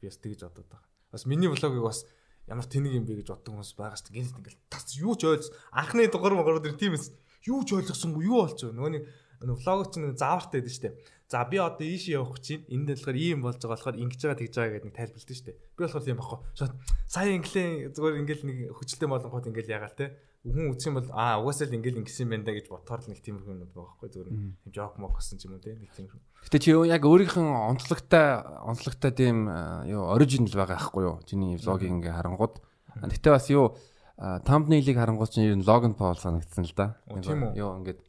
би бас тэгж бодоод байгаа. Бас миний влогийг бас ямар тэнэг юм бэ гэж боддог хүмүүс байгаа шүү дээ. Гэнэт ингээл тас юу ч ойлгос анхны дугаар магрууд тэр тийм эс юу ч ойлгосонгүй юу болж байгаа. Нөгөө нэг влог чинь заавартай байдаг шүү дээ. За би одоо ийш явах чинь энд болохоор ийм болж байгаа болохоор ингэж байгаа тэгж байгаа гэдэг нэг тайлбарлалт шүү дээ. Би болохоор тийм багхгүй. Шууд сая инглээ зүгээр ингээл нэг хүчлээ болонгууд ингээл ягаал те хүн үтсэн бол аа угаасаа л ингээл ингэсэн байна да гэж ботоор л нэг тиймэрхүү юм байгаа байхгүй зүгээр тийм жок мок гэсэн ч юм уу те нэг тиймэрхүү. Гэтэ чи яг өөрийнхөө онцлогтой онцлогтой тийм юу оригинал байгаа байхгүй юу? Чиний влогийг ингээ харангууд. Гэтэ бас юу thumbnail-ыг харангууд чинь логон пол санагдсан л да. Юу ингээд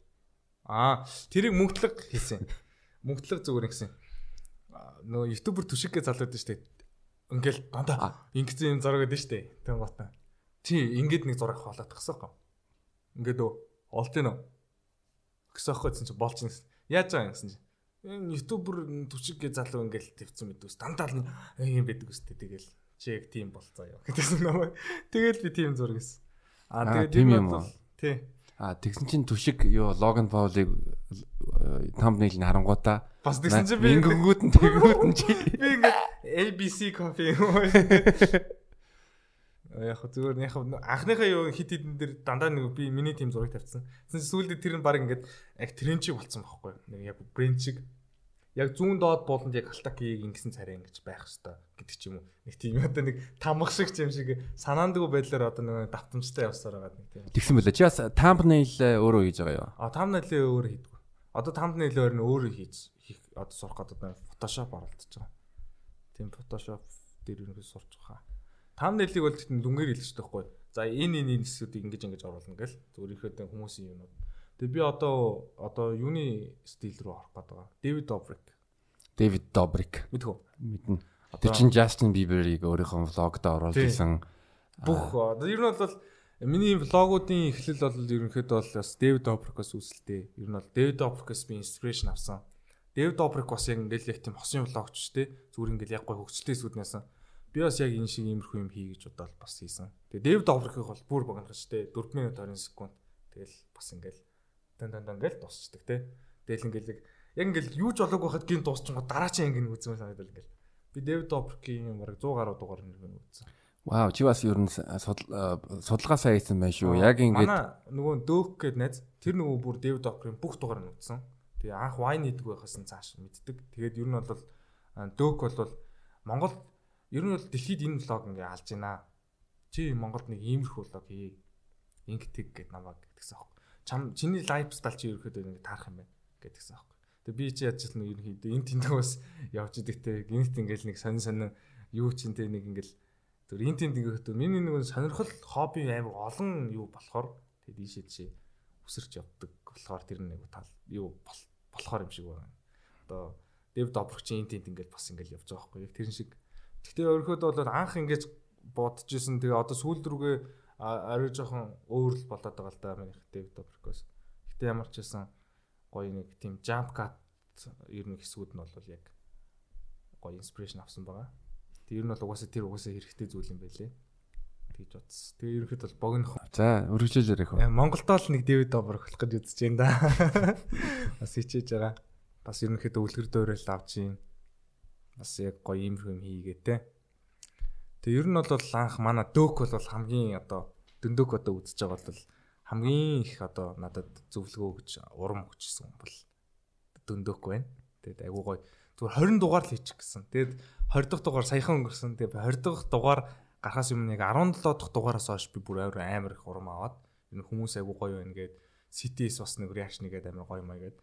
аа тэрийг мөнгөлөг хийсэн. Мөнгөлөг зүгээр ингэсэн. Нөө ютубер түшиггээ залгаад штэ. Ингээл дандаа ингэсэн юм зураг гэдэг штэ. Тэгэн готаа Тий, ингээд нэг зураг тахсан юм. Ингээд өө олд юм уу? Гэсэн гэсэн чи болж гэсэн. Яаж байгаа юм гэсэн чи. Энэ ютубер түчиг гэ залуу ингээл твцэн мэдвэс. Дандаа л юм байдаг үстэй тэгэл. чи яг тийм болцоо яа гэдэгсэн намайг. Тэгээд би тийм зураг гэсэн. Аа, Аа тэгээд тийм юм бол тий. А тэгсэн чинь түшиг юу Логан Паулыг тамбнейл нь харангуудаа Бас тэгсэн чинь би мингүүд нь тэгүүд нь чи [laughs] би ингээд ABC кофе юм уу? [laughs] Яг зүгээр яг анхныхаа юу хит хитэн дээр дандаа нэг би миний тим зураг тавьчихсан. Тэгсэн сүүлдээ тэр нь баг ингээд яг тренд чиг болцсон байхгүй. Нэг яг брэнд чиг. Яг зүүн доод болонд яг алтакийг ингэсэн царай ингэж байх хэвээр гэдэг ч юм уу. Нэг тийм одоо нэг тамх шиг юм шиг санаандгүй байдлаар одоо нэг давтамжтай явсаар байгаа нэг тийм. тэгсэн мөлий. Чи бас тамбнейл өөрөө хийж байгаа юу? А тамнайлын өөр хийдгүү. Одоо тамнайлын өөр нь өөрөө хийж хийх одоо сурах гэдэг нь Photoshop оролдож байгаа. Тийм Photoshop дээр ерөнхийдөө сурч байгаа. Тамнайлыг бол дүнгээр хэлж байгаа байхгүй. За энэ энэ энэ хэсгүүдийг ингэж ингэж оруулна гэл. Зүгээр ихэд хүмүүсийн юмнууд. Тэгээ би одоо одоо юуны стил рүү орох гээд байгаа. David Dobrik. Дэвид Добрик Мэдхүү. мэднэ. Тэр чинь Justin Bieber-ийг өөрийнхөө влогд оруулж исэн. Бүх ер нь бол миний влогуудын эхлэл бол ерөнхийдөө бол бас David Dobrik-оос үүсэлтэй. Ер нь бол David Dobrik-оос би инспирэшн авсан. David Dobrik бас яг ингээл яг тийм хосын влогч те зүгээр ингээл яг гой хөгжөлтэй сүднээс би бас яг энэ шиг иймэрхүү юм хий гэж бодоод бас хийсэн. Тэгээ David Dobrik-ыг бол бүр богинохч те 4 минут 20 секунд тэгэл бас ингээл дан дан дан ингээл дуусчдаг те. Тэгэл ингээл яг ингээл юу ч болоогүй байхад гин дуусчихгоо дараа чинь ингээл үзмээр санагдал ингээл. Би David Dobrik-ийн бараг 100 гаруй дугаар нэрийг үзсэн. Вау, чи бас ер нь судалгаа сайн хийсэн байх шүү. Яг манай нөгөө дөөх гээд найз тэр нөгөө бүр Дэвид Окрын бүх дугаар нь үзсэн. Тэгээ анх вайн хийдэг байхаас нь цааш мэддэг. Тэгээд ер нь бол дөөх бол Монгол ер нь бол дэлхийд энэ влог ингээ алж байна. Чи Монголд нэг иймэрхүү влог хий. Ингэдэг гэд намайг гэдгсэн аахгүй. Чам чиний лайф стайл чи ерөөхдөө ингээ таарах юм байна гэдгсэн аахгүй. Тэгээ би чи яаж ч нэг ерөнхийдөө энэ тэнд бас явж идэг те. Гинт ингээл нэг сонин сонин юу ч энэ нэг ингээл Тэр энэ тэнд ингээд миний нэг сонирхол хобби амар олон юу болохоор тэгээд ийшээ чи өсөрч явдаг болохоор тэр нэг тал юу болохоор юм шиг байна. Одоо Дэв Добрч энэ тэнд ингээд бас ингээд явж байгаа байхгүй яг тэрэн шиг. Гэхдээ өөрөөхөд бол анх ингээд бодож исэн тэгээ одоо сүүлд рүүгээ арай жоохон өөр л болоод байгаа л да миний Дэв Добркос. Гэхдээ ямар ч байсан гоё нэг тийм jump cut ер нь хэсгүүд нь бол яг гоё инспирэшн авсан байгаа. Тэг ер нь бол угаасаа тэр угаасаа хэрэгтэй зүйл юм байлээ. Тэгж бодсон. Тэгээ ерөнхийд бол богино. за өргөжлөөр их. Яа, Монголдоо л нэг Дэвид Добр болох гэж үзэж байна да. [laughs] Бас хичээж байгаа. Бас ерөнхийд үлгэр дуурайл авч юм. Бас яг гоё иймэрхүү юм хийгээ те. Тэгээ ер нь бол анх манай дөök бол хамгийн одоо дөндөг одоо үзэж байгаа бол хамгийн их одоо надад зөвлөгөө өгч урам өгчсэн бол дөндөг байна. Тэгээд айгуу гоё. Зүгээр 20 дугаар л хийчих гэсэн. Тэгээд 20 дахь дугаар саяхан өнгөрсөн. Тэгээд 20 дахь дугаар гарахаас өмнө яг 17 дахь дугаараас хойш би бүр амар амар их урам аваад энэ хүмүүс айгуу гоё байна гээд CTS бас нэг реакшн игээд амар гоё маяг гээд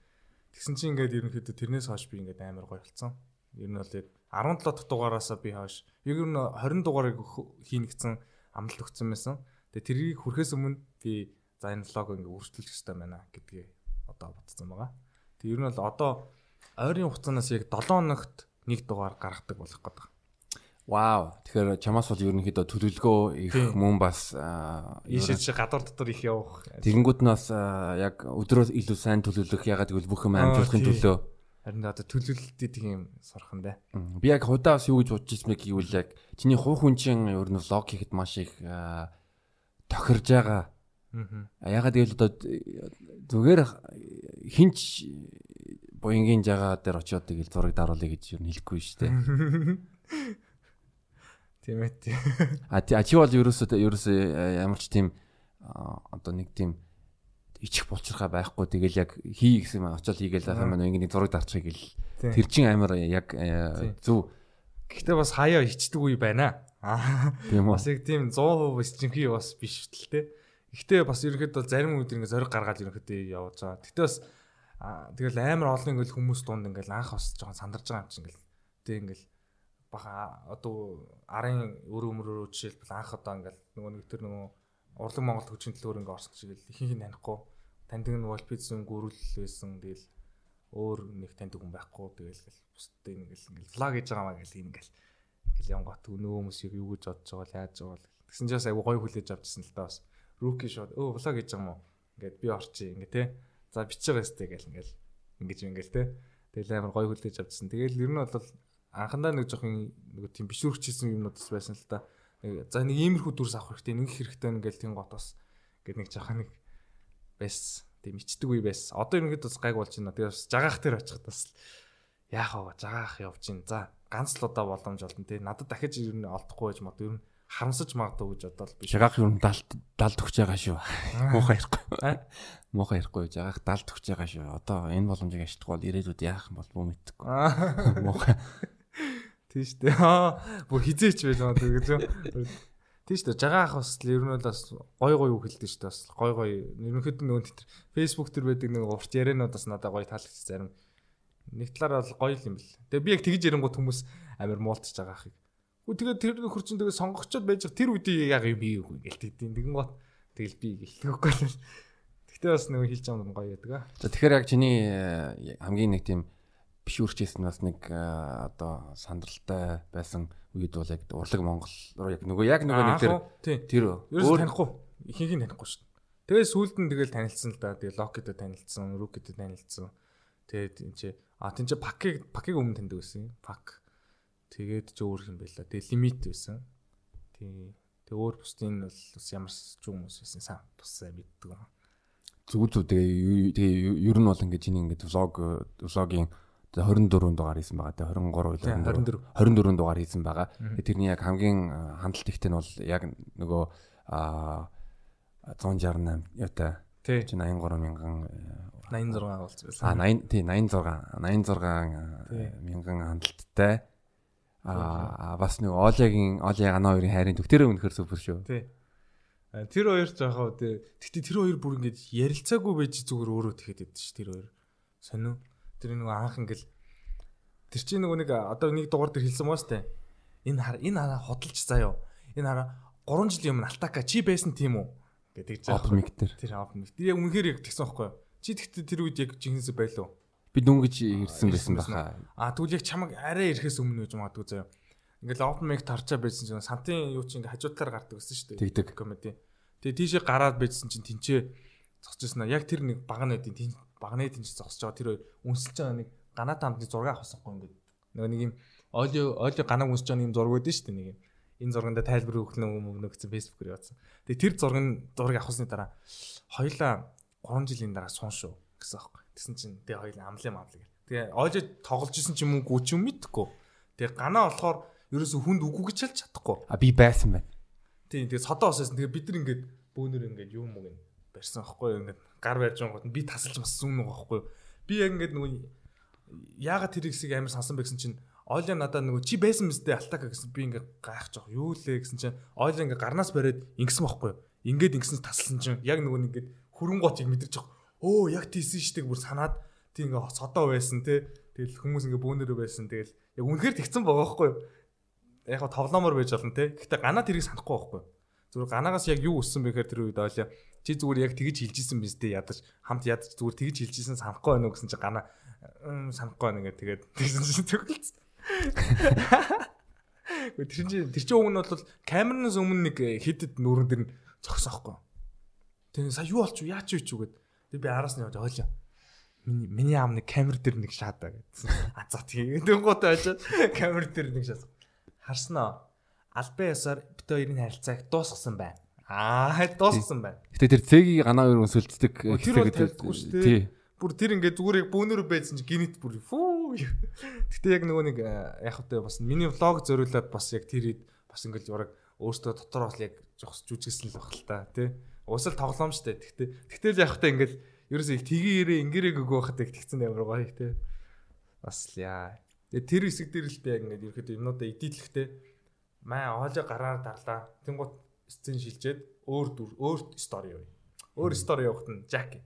тэгсэн чинь ингээд ерөнхийдөө тэрнээс хойш би ингээд амар гоё болсон. Ер нь бол яг 17 дахь дугаараасаа би хойш ер нь 20 дугаарыг хийнэ гэсэн амлалт өгсөн байсан. Тэгээ тэрийг хүрэхээс өмнө би за энэ влог ингээд үргэлжлүүлэх хэрэгтэй байна гэдгээ одоо бодсон байгаа. Тэг ер нь бол одоо ойрын хугацаанаас яг 7 хоногт нэг дугаар гаргадаг болох гэдэг. Вау. Тэгэхээр чамаас бол ерөнхийдөө төлөвлөгөө их мөн бас а, Ийшээ чи гадуур дотор их явах. Тэгэнгүүт нь бас яг өдрөө илүү сайн төлөвлөх ягаад гэвэл бүх юм тий. төлөө Харин одоо төлөвлөлтөд юм сурхан дээ. М, би яг худаа бас юу гэж бодож ирсэн бэ гэвэл яг чиний хувь хүн чинь ер нь влог хийхэд маш их тохирж байгаа. Аа. Ягаад гэвэл одоо зүгээр хинч буянгийн жагаа дээр очиод тэгэл зураг даруулъя гэж ер нь хэлэхгүй шүү дээ. [laughs] Тийм ээ. А чи бол ерөөсөө ерөөсөө ямар ч тийм одоо нэг тийм ичих болчихраа байхгүй тэгэл яг хий гэсэн юм очиод хийгээл байх юм байна ингэ нэг зураг дарчих Тийм. тэр чин амар яг э, зөв Гэхдээ бас хаяа ичдэг үе байна. Аа. тийм үү Бас яг тийм 100% ичинхий бас биш л те. Гэхдээ бас ерөөхдөө зарим үед ингээ зориг гаргаад ерөөхдөө явж байгаа. Гэхдээ бас тэгэл амар олон ингээл хүмүүс дунд ингээл анх бас жоохон сандарж байгаа юм чинь ингээл. Тэ ингээл баха одоо арын өр өмрөөрөө жишээлбэл анх одоо ингээл нөгөө нэг тэр нөгөө урлаг Монгол төвчийн төлөөр ингээ орсон чигээл ихэнх нь танихгүй. Таньдаг нь Волпицэн гүрэл байсан. Тэгэл өөр нэг таньдаг хүн байхгүй. Тэгэл ингээл бусдад ингээл ингээл влог хийж байгаа маа гэл ингээл ингээл янгот өнөө хүмүүс юу гэж бодож байгаа л яаж байгаа л тэгсэн чинь бас айгу гоё хүлээж авчихсан л та бас руки шот өө влог хийж байгаа юм уу ингээд би орчих ингээ те за байгаа сте гэл ингээл ингэж ингээл те тэгэл амар гоё хүлээж авчихсан тэгэл ер нь бол анхандаа нэг жоохон нэг тийм бишүүрчсэн юмнууд бас байсан л да. За нэг иймэрхүү дүрс авах хэрэгтэй, нэг хэрэгтэй ингээл тийм гот бас гэд нэг жоохон нэг байс. Тийм ичдэг үе байс. Одоо ерөнхийдөө бас гайг болж байна. Тэгээ бас жагаах тэр очих бас яах вэ? Жагаах явж гин. За ганц л удаа боломж олно тий. Надад дахиж ер нь олдохгүй байж мод ер нь харамсаж магадгүй гэж бодоод би. Жагаах ер нь далд далд өгч байгаа шүү. Муухай ярихгүй. Муухай ярихгүй жагаах далд өгч байгаа шүү. Одоо энэ боломжийг ашиглах бол ирээдүйд яах юм бол бүү мэдхгүй. Муухай. Тийш. Аа бүр хизээч байж байгаа гэж. Тийш үү. Жагаах бас ер нь бас гой гой үг хэлдэг шүү дээ. Бас гой гой ерөнхийдөө нөгөө тэр Facebook төр байдаг нэг урт ярианууд бас надад гой таалагдчих зарим. Нэг талаар бол гоё юм бэл. Тэгээ би яг тэгж ярингууд хүмүүс амар муултж байгаа ахыг Тэгээ тэр нөхөр чинь тэгээ сонгогчод байж тэр үедээ яг юм бий үгүй ингээл тэгдэв. Тэгэн гот тэгэл би гэлтэхгүй. Тэгтээ бас нэг хэлж байгаа юм гоё яадаг аа. За тэгэхээр яг чиний э, хамгийн нэг тийм биш үрчээсэн бас нэг одоо сандралтай байсан үед бол яг урлаг Монгол руу яг нөгөө яг нөгөө нэг тэр тэр өөр танихгүй ихэнх нь танихгүй шүү. Тэгээ сүүлд нь тэгэл танилцсан л да. Тэгээ локитой танилцсан, рукитой танилцсан. Тэгээд энэ чи а тэн чи пакиг пакиг өмнө таньдаг байсан. Пак Тэгээд ч өөр юм байла. Тэгээ лимит байсан. Тий. Тэгээ өөр бусдын бол бас ямар ч хүмүүс байсан сан тусаа мэддэг юм. Зүг зүг тэгээ тэгээ ер нь бол ингээд чиний ингээд влог влогийн 24 дугаар хийсэн байгаа. Тэгээ 23 24 24 дугаар хийсэн байгаа. Тэрний яг хамгийн хандлт ихтэй нь бол яг нөгөө а 168 ята тий 83 мянган 86 болж байсан. А 80 тий 86 86 мянган хандлттай Аа бас нэг Олягийн Оля Гана хоёрын хайрын төв тэр үнэхэр супер шүү. Тий. Тэр хоёр яхаа тий. Гэтэ тэр хоёр бүр ингэж ярилцаагүй байж зүгээр өөрөө тэгэхэд байд ш тэр хоёр. Сонин. Тэр нэг анх ингээл тэр чинь нөгөө нэг одоо нэг дугаар дээр хэлсэн маа штэ. Энэ хар энэ хараа хөдөлж заяо. Энэ хараа 3 жилийн өмнө Алтака чи байсан тийм үү гэдэг жаа. Опмик тэр. Тэр опмик. Тэр яг үнэхээр яг тэгсэн байхгүй юу? Чи тэгтээ тэр үед яг жинхэнэсээ байлуу би дүнгэж ирсэн байсан баха. А тэгвэл яг чамаг арай ирэхээс өмнө гэж магадгүй заяа. Ингээл mic тарчаа байсан чинь сантын юу чинь ингээ хажуу талаар гардаг гэсэн шүү дээ. Тэгдэг. Комеди. Тэгээ тийшээ гараад байжсэн чинь тэнцээ зогсож байна. Яг тэр нэг багны байдیں۔ Багны тэнцээ зогсож байгаа тэр үнсэлж байгаа нэг ганаа таамдны зураг авахсахгүй ингээд. Нөгөө нэг юм олио олио ганаа үнсэж байгаа юм зураг байдэн шүү дээ нэг юм. Энэ зурганда тайлбар өгөх нэг юм өгсөн фэйсбүүкээр явуулсан. Тэгээ тэр зургийн зураг авахсны дараа хоёлаа 3 жилийн дараа суун шүү гэсэн аахгүй. Тэгсэн чинь тэгээ хоёул амлын амлыг. Тэгээ ойж тоглож исэн ч юм уу гүч юм мэдхгүй. Тэгээ ганаа болохоор ерөөсө хүнд үгүй гэж хэлж чадахгүй. А би байсан байна. Тийм тэгээ содоо осоосон. Тэгээ бид нар ингээд бөөнөр ингээд юм уу гэн барьсан аахгүй ингээд гар барьж байгаа гот би тасалж мас зүүн нэг аахгүй. Би яг ингээд нөгөө яагаад тэр хэсгийг амар сансан бэ гэсэн чинь Ойла надаа нөгөө чи байсан мэт алтака гэсэн би ингээ гайхаж байгаа. Юу лээ гэсэн чинь Ойла ингээ гарнаас бариад ингэсэн байхгүй? Ингээд ингэсэн тасалсан чинь яг нөгөө нэг ингээд хөрөнгө гоцыг мэдэрч байгаа. Өө яг тийсэн штеп бүр санаад тийм ингээ содоо байсан те. Тэгэл хүмүүс ингээ бөөнөрөө байсан. Тэгэл яг үнэхээр тэгсэн байгаа байхгүй яг тоглоомор байж болно те. Гэхдээ ганаа тэрийг санахгүй байхгүй зүгээр ганаагаас яг юу өссөн бэ гэхээр тэр үед ойлаа чи зүгээр яг тэгж хилжсэн биз дээ ядаж хамт ядаж зүгээр тэгж хилжсэн санахгүй байна уу гэсэн чи ганаа санахгүй байна ингээ тэгээд тэгсэн чи төгөлц [laughs] Тэр чинь тэр уг нь бол камернаас өмнө нэг хидэд нүрэн дэр зогсоохгүй. Тэгээ сая юу болчих вэ? Яач вэ ч үгээд Тэг би араас нь явж ойлоо. Миний миний аав нэг камер дээр нэг шаадаа гэсэн. А за тийм. Тэнгуут очоод камер дээр нэг шаас. Харснаа. Албан ёсоор бит хоёрын харилцааг дуусгасан байна. Аа дуусгасан байна. Гэтэ тэр цэгийн ганаа хоёр өнсөлддөг тавьдаггүй шүү дээ. Тий. Бүр тэр ингээд зүгээр яг бөөнөр байсан чи гинэт бүр фүү. Гэтэ яг нөгөө нэг э, яг хөтэ бас миний влог зориулаад бас яг тэр хэд бас ингээд зураг өөртөө дотор бас яг жогс жүжигсэн л баг л та тий. Уусал тоглоом штэ. Тэгтээ тэгтэл яг та ингээл ерөөсөө их тгийрээ ингэрэг өгөө хахад их тэгсэн амар гоё те. Бас л яа. Тэгээ тэр хэсэг дээр л би яг ингээд ерөөхдөө юмнуудаа эдитлэхтэй маа оолоо гараар дарлаа. Тэнгуут сцен шилжээд өөр дүр өөр стори юу. Өөр стори явахт нь Жак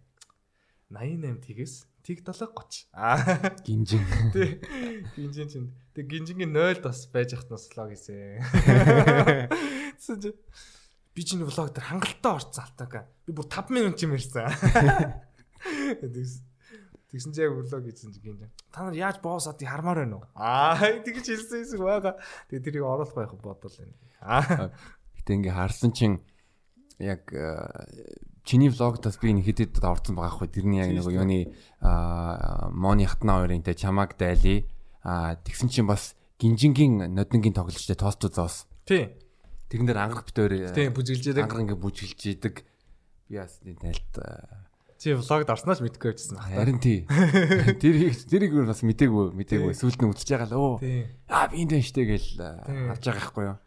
88 тгээс тэг 70 30. Аа гинжин. Тэг гинжин чинь. Тэг гинжингийн 0 бас байж хат нас лог хийсэн. [laughs] би чиний влог дээр хангалттай орцсон алтаага. Би бүр 5 минут юм ярьсан. [laughs] Тэгсэн чи яг влог хийсэн чи гинэ. Та нар яаж боосаадыг хармаар байна уу? Аа тэгж хэлсэн хэсэг байгаа. Тэгээ тэрийг оруулах байх бодвол байна. Аа. Гэтэ ингээ харсан чин яг э, чиний влогтаас би нэг хэдэд орсон байгаа хгүй. Тэрний яг нэг юуны Мони хатна хоёрын тэ чамаг дайли. Тэгсэн чин бас гинжингийн нодингийн тоглолчтой тост зоос. Тий. Тэрэн дээр ангарах битээр Тий бүжиглж яадаг. ангар ингээ бүжиглж идэг. Би бас энэ тайлт Чи влогд орсноос мэдгүй байжсан баг. харин тий. Тэр тэрийг бүр бас мдээгүй мдээгүй сүлд нь үзэж байгаа л. Тий. Аа би энэ штэ гэл харж байгаа байхгүй юу.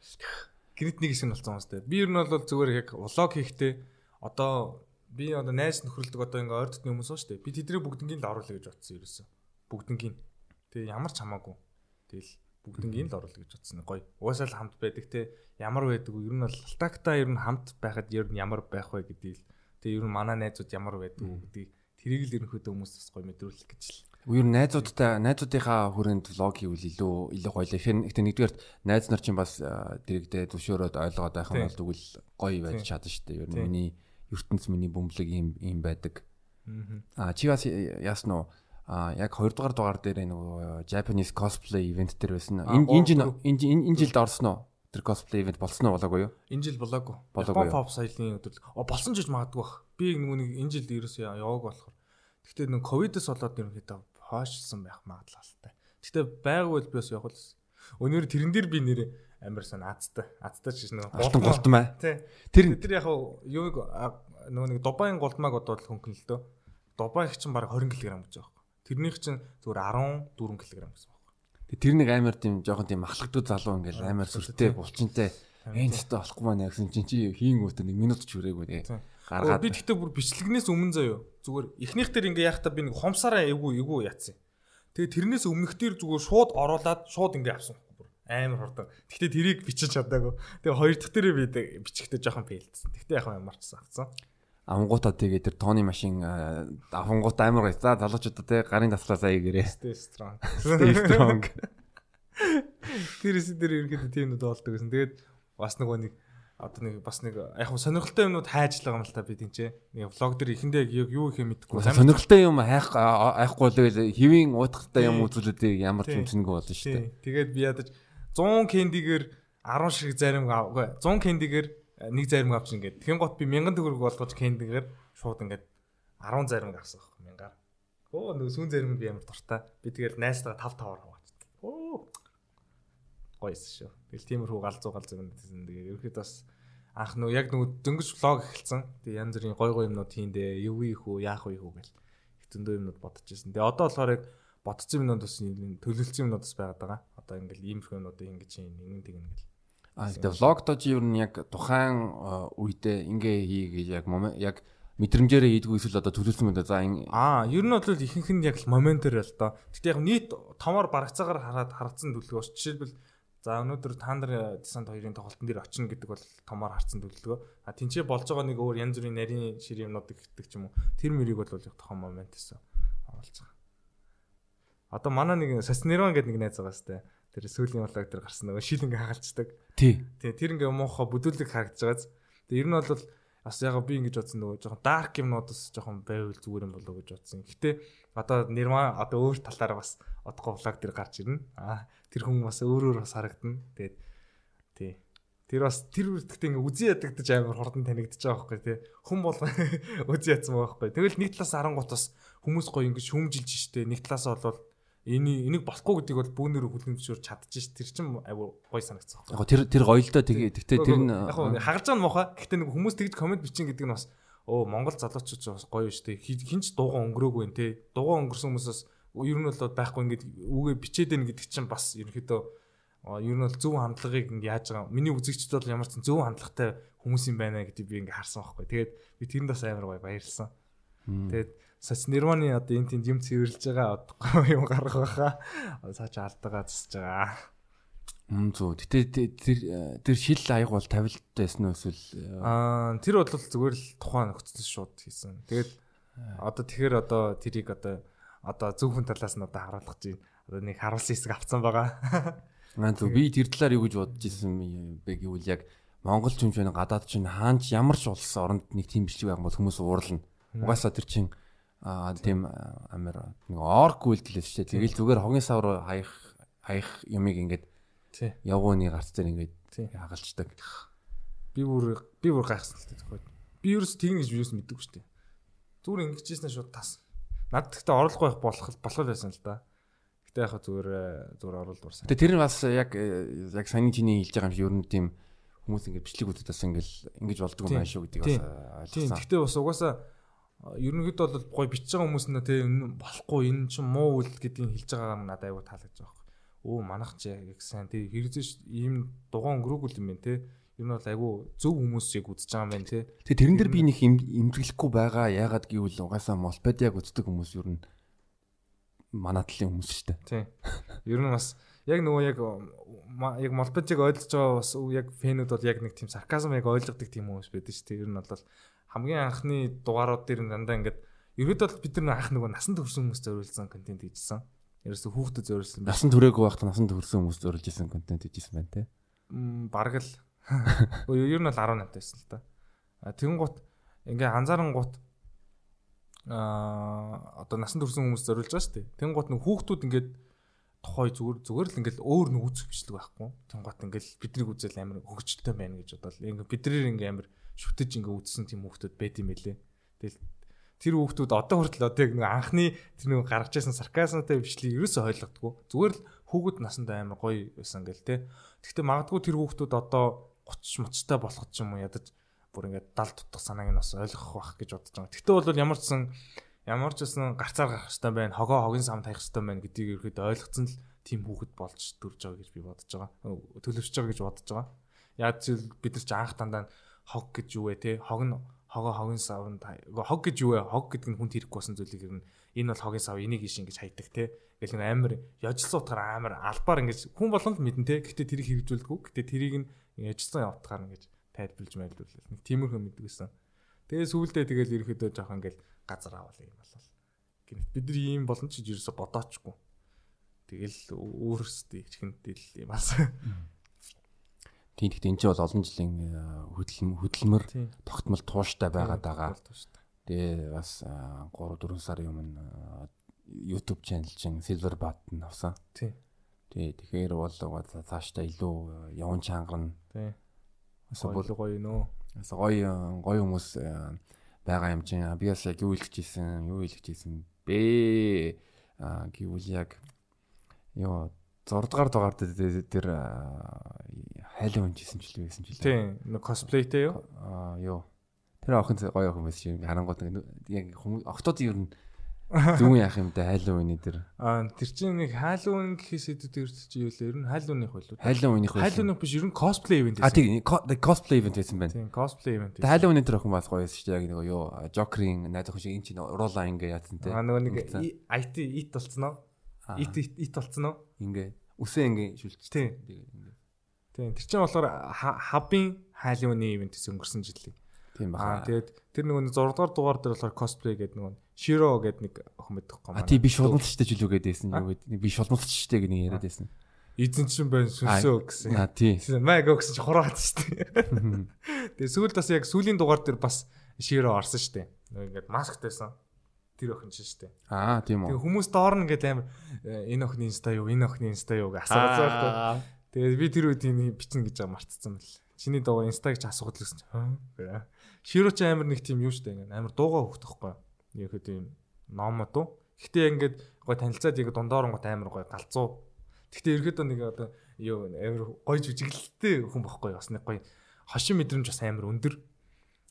Гэрит нэг нь болсон юм сте. Би ер нь бол зүгээр яг влог хийхдээ одоо би одоо найз нөхрөлдөг одоо ингээ ойр дотны хүмүүс дээ. Би тэдний бүгднийг л оруулах гэж бодсон ерөөсөө. Бүгднийг. Тэгээ ямар ч хамаагүй. Тэгэл бүгднийг л оруулах гэж бодсон. Гоё. Угаасаа л хамт байдаг те. Ямар байдаг вэ? Ер нь бол алтактаа ер нь хамт байхад ер нь ямар байх вэ гэдгийг Тэгээ ер нь манай найзууд ямар байдаг вэ гэдгийг тэрийг л ерөнхийдөө хүмүүс бас гоё мэдрүүлэх гэж л. Ер нь найзуудтай найзуудынхаа хүрээнд влог хийвэл илүү илүү гоё л. Гэхдээ нэгдүгээр найз нар чинь бас дэрэгдээ зөвшөөрөөд ойлгоод байх юм бол тэгвэл гоё байж чадна шүү дээ. Ер нь миний ертөнц миний бөмбөлөг ийм ийм байдаг. Аа чи бас яасан уу? А яг 2 дугаар дугаар дээр нөгөө Japanese cosplay event дээр байсан. Энэ энэ энэ жилд орсон уу? Тэр cosplay event болсон уу болоогүй юу? Энэ жил болоогүй. Япон юу? pop соёлын өдөр. Болсон ч гэж магадгүй бах. Би нөгөө нэг энэ жил ерөөсөө яваг болохоор. Гэхдээ нэг ковидос болоод ерөнхийдөө хойшлсон байх магадлалтай. Гэхдээ байгуул би бас явах л. Өнөөр тэрэн дээр би нэр амар сан азтай. Азтай ч гэсэн Алтан голтмай. Тий. Тэр Тэр яг юуг нөгөө нэг Дубайн голдмаг бодвол хөнгөн л дөө. Дубайх чинь баг 20 кг гэж байгаа байхгүй. Тэрнийх чинь зүгээр 14 кг гэсэн. Тэр нэг амар тийм жоохон тийм махлагдуу залуу ингээл амар сүртэй булчинтай энэ тест болохгүй маань гэсэн чинь чи хийн үүтэ нэг минут ч хүрээгүй Тий. гаргаад Би тэгтээ бүр бичлэгнээс өмнө заяо. Зүгээр эхнийх дээр ингээ яхта би нэг хомсараа эвгүй эвгүй яатсан. Тэгээ тэрнээс өмнөх дээр зүгээр шууд оруулаад шууд ингээ авсан. Бүр амар хурдан. Тэгтээ тэрийг бичиж чадаагүй. Тэгээ хоёр дахь дээрээ би бичихтэй жоохон фейлдсэн. Тэгтээ яг ямарчсан авцсан. Авангуудаа тэгээ тэр тооны машин авангууд амар гай. За залуучуудаа те гарын таслаа сая гэрээ. Stay strong. Stay strong. [laughs] Тэрээс дээр ерөнхийдөө тиймнүүд болдог гэсэн. Тэгээд бас нөгөө нэг одоо нэг бас нэг яг хөө сонирхолтой юмнууд хайж л байгаа юм л та би тийч. Нэг влог дээр ихэндээ яг юу их юм мэдгүй. Сонирхолтой юм хайх айхгүй л хэвийн уутгартай юм үзүүлээд ямар ч юмсэнгүй болно шүү дээ. Тэгээд би ядаж 100 кендигээр 10 шиг зарим үгүй 100 кендигээр нэг зарим авч ингээд тэгэн гот би 1000 төгрөг болгож кендигээр шууд ингээд 10 зарим авсан баг мянгаар. Оо нөгөө сүүн зарим би амар дуртай. Би тэгэл найстайгаа 5 5-аар хаваачдаг. Оо гойс шүү. Тэгэл тиймэрхүү галзуу галзуу юм гэсэн. Тэгээ ерөөхдөө бас анх нөгөө яг нөгөө дөнгөж влог эхэлсэн. Тэгээ янз бүрийн гой гой юмнууд хийндээ юу ийх үү яах вэ хүү гэл хэцэндөө юмнууд бодож ирсэн. Тэгээ одоо болохоор яг бодсон юмнууд бас төлөвлөсөн юмнууд бас байгаад байгаа. Одоо ингээл иймэрхүү юмнууд ингэж юм нэгэн тэгнэ гэл. А тэгээ влогдоо чи ер нь яг тухайн үедээ ингээ хий гэж яг яг мэдрэмжээрээ хийдгүү эсвэл одоо төлөвлөсөн да. За энэ Аа, ер нь бол ихэнх нь яг л моментэр л доо. Гэтэ яг нийт томоор барагцаагаар хараад харагдсан төлөвлөгөө ш. Жишээлбэл за өнөөдөр та нар десант хоёрын тоглолтын дээр очино гэдэг бол томоор харсан төлөвлөгөө. А тэнцээ болж байгаа нэг өөр янз бүрийн нарийн шир юмнууд ихдэг ч юм уу. Тэр мөрийг бол яг тохон момент гэсэн оруулж байгаа. Одоо манай нэг Саснерон гэдэг нэг найз байгаа сте. Тэр сүүлийн влог дээр гарсан нөгөө шил ингээ хагалцдаг. тий. Тий, тэр ингээ муухай бүдүүлэг харагдаж байгааз. Тэгээ ер нь бол бас яг би ингэж бодсон нөгөө жоохон dark юмнуудаас жоохон байвал зүгээр юм болоо гэж бодсон. Гэтэ одоо нэрмаа одоо өөр талаараа бас одгоо влог дээр гарч ирнэ. Аа тэр хүн бас өөрөөр бас харагдана. Тэгээд тий. Тэр бас тэр үрдэгтээ ингээ үзий ядагдаж амар хурдан танигдаж байгаа байхгүй тий. Хүн бол [laughs] үзий ядсан байгаа байхгүй. Тэгэл нэг талаас 10 гутас хүмүүс гоё ингээ шүүмжилж штэ. Нэг талаас бол энийг энийг болохгүй гэдгийг бол бүүнээр хүлэмжшүүр чадчих ш. Тэр чинь айгу гоё санагдсан байхгүй. Яг тэр тэр гоё л доо тэгээ гэхдээ тэр нь яг хагарч байгаа муухай. Гэхдээ нэг хүмүүс тэгж комент бичин гэдэг нь бас оо Монгол залуучууд бас гоё дээ. Хинч дуугаа өнгөрөөгүй нэ. Дуугаа өнгөрсөн хүмүүсээс ер нь бол байхгүй ингээд үгээ бичээд байна гэдэг чинь бас ерөнхийдөө ер нь бол зөв хандлагыг ингээ яаж байгаа. Миний үзэгчд бол ямар ч зөв хандлагатай хүмүүс юм байна гэдгийг би ингээ харсан байхгүй. Тэгээд би тэрэнд бас амар гоё баярлсан. Тэгээд Сач Нирваны одоо энэ тийм юм цэвэрлж байгаа одохгүй юм гарах байхаа. Цааш алдгаа засаж байгаа. Мм зү. Гэтэ тэр тэр шил аяг бол тавилт байсан уу эсвэл Аа тэр бол зүгээр л тухайн нөхцөл шууд хийсэн. Тэгээд одоо тэгэхээр одоо тэрийг одоо одоо зөв хүн талаас нь одоо харуулах чинь одоо нэг харуулсан хэсэг авцсан байгаа. [laughs] Аа зү би тэр талаар юу гэж бодож ирсэн бэ гэвэл яг Монгол шиг гадаад ч хаанч ямар ч улс оронд нэг тийм бичлэг байх бол хүмүүс уурлна. Угаасаа тэр чин аа тийм амар нэг орк үйлдэлээ шүү дээ. Тэгэл зүгээр хогийн сав руу хаях хаях юмыг ингээд явгооны гарц дээр ингээд хагалцдаг. Би бүр би бүр гайхсан л дээ. Би ерөөс тийм гэж юус мэддэггүй шүү дээ. Зүгээр ингэжсэн шууд тас. Над гэхдээ оруулах байх болох болох байсан л да. Гэтэ яг зүгээр зүгээр оруулдуурсан. Тэгээ тэр нь бас яг яг саяны чиний хэлж байгаа юм шиг ер нь тийм хүмүүс ингээд бичлэг үзээд бас ингээд ингэж болдгоо юм байна шүү гэдгийг бас ойлгосон. Тийм. Гэтэ бас угаасаа ерөнхийдөө бол гой бичиж байгаа хүмүүс нь тий болохгүй энэ чинь муу үйл гэдгийг хэлж байгаа нь надад аягүй таалагдж байгаа байхгүй. Өө манах чи яг сайн тий хэрэгзэж ийм дугаан өнгөрөөгүй юм байна тий. Ер нь бол аягүй зөв хүмүүс яг үзэж байгаа юм байна тий. Тэгээ тэрэн дээр би нэг имзэглэхгүй байгаа яагаад гэвэл угаасаа молпедиаг үздэг хүмүүс ер нь манай талын хүмүүс шүү дээ. Тий. Ер нь бас яг нөгөө яг яг молпедиг ойлгож байгаа бас яг фэнүүд бол яг нэг тийм сарказм яг ойлгодог тийм хүмүүс байдаг шүү дээ. Ер нь бол хамгийн анхны дугаарууд дээр дандаа ингээд ерөөдөө бид нар анх нөгөө насан турш хүмүүс зориулсан контент хийжсэн. Ерөөсө хүүхдэд зориулсан. Насан туршаагүй байхад насан турш хүмүүс зориулж исэн контент хийжсэн байна те. Мм бараг л. Ер нь бол 18 тайсан л та. Тэгэн гут ингээ анзааран гут аа одоо насан турш хүмүүс зориулж байгаа шүү дээ. Тэгэн гут нэг хүүхдүүд ингээд тухай зүгээр зүгээр л ингээл өөр нэг үзэх бичлэг байхгүй. Тэнгуут ингээл биднийг үзэл амар хөгжөлтэй байна гэж бодоод ингээ бидрээр ингээ амар шүтэж ингээ үзсэн тийм хүүхдүүд байд юм байлээ. Тэгэл тэр хүүхдүүд одоо хүртэл одоо яг нэг анхны тэр нэг гаргаж ирсэн сарказмтай бичлэгийг ерөөсөй ойлгодгоо. Зүгээр л хүүхэд насандаа амар гоё байсан гэл те. Гэхдээ магадгүй тэр хүүхдүүд одоо 30 мочтой болоход ч юм уу ядаж бүр ингээд дал тутах санааг нь бас ойлгох байх гэж бодож байгаа. Гэхдээ бол ямар ч сан ямар ч гэсэн гарцаар гарах хэрэгтэй байна. Хогоо хогийн сам таях хэрэгтэй байна гэдгийг ерөөд ойлгоцсон л тийм хүүхэд болж төрж байгаа гэж би бодож байгаа. Төлөвшөж байгаа гэж бодож байгаа. Яг зөв бид нар ч анх дандаа хог гэж юу вэ те? Хог нь хогоо хогийн савнд хог гэж юу вэ? Хог гэдэг нь хүнд хэрэггүй болсон зүйлийг ер нь энэ бол хогийн сав энийг иш ингэж хайдаг те. Нэг амар яжсан утгаар амар албаар ингэж хүн болгон л мэдэн те. Гэтэ тэрийг хэрэгжүүлдэггүй. Гэтэ тэрийг нь яжсан утгаар ингэж тайлбарлаж мэлдүүлээ. Нэг тиймэрхүү мэддэг гэсэн. Тэгээ сүүлдээ тэгэл ерөөхдөө жоохон ингээл газар авал юм болол. Гэнэт бид нар ийм болон ч ерөөсө бодоочгүй. Тэгэл өөрөөсөө ичгэнтэй л юм аас. Тийм гэхдээ энэ ч бол олон жилийн хөдөлмөр хөдөлмөр тогтмол тууштай байгаад байгаа. Тэгээ бас 3 4 сарын өмнө YouTube channel чинь Silver Button авсан. Тийм. Тий, тэгэхээр бол цаашдаа илүү яван чангарна. Тий. Асуу гоё нөө. Асуу гоё гоё хүмүүс байгаа юм чинь би бас яг юу хэлж ийсэн юу хэлж ийсэн бэ а гэвэл яг ёо 6 дугаар дугаар дээр хайлан унжсэн ч л байсан ч лээ. Тийм, нэг косплейтэй юу? Аа, ёо. Тэр охин гоё охин байсан чинь харангуут яг октод ер нь [laughs] Зүүн яах юм бэ Halloween дээр. Аа тэр чинь нэг Halloween гэхээс идэв тэр чинь юу л ер нь Halloween-их болов. Halloween-их байсан. Halloween биш ер нь cosplay event байсан. А тийм cosplay event байсан байна. Тийм cosplay event. Тэгээ Halloween дээр охин бас гоё байсан шүү дээ. Яг нэг юу Joker-ийн найз охин шиг энэ чинь уруулаа ингээ яатсан те. Аа нөгөө нэг IT it болцсон уу? It it болцсон уу? Ингээ үсээ ингээ шүлж. Тийм. Тийм тэр чинь болохоор хабын Halloween event өнгөрсөн жилийн. Тийм баха. Тэгээд тэр нөгөө 6 дугаар дугаар дээр болохоор cosplay гэдэг нөгөө Широ гэдэг нэг охин мэдхгүй маань. А тий би шулмалчтай ч үлүүгээд байсан юу гэдэг. Би шулмалчтай гэх нэг яриад байсан. Эзэн чинь байна сүнсөө гэсэн. А тий. Майго гэсэн чи хураад штэ. [laughs] Тэгээ сүүлд бас яг сүүлийн дугаар дээр бас Широ орсон штэ. Ингээд масктайсан. Тэр охин чинь штэ. Аа тийм үү. Тэгээ хүмүүс доорно гэдэг амар «Э, энэ охины инста юу, энэ охины инста юу гэж асууж байгаа. Тэгээ би тэр үед энэ бичнэ гэж мартцсан мэл. Чиний дууга инста гэж асууад л гэсэн чинь. Широ ч амар нэг тийм юу штэ. Амар дууга хөөхдөхгүй яг тийм номод уу. Гэхдээ ингээд гой танилцаад яг дундооронгот амар гой галзуу. Гэхдээ ерөөдөө нэг одоо юу амар гой жүжиглэлтэй хүн бохгүй бас нэг гой хошин мэдрэмж бас амар өндөр.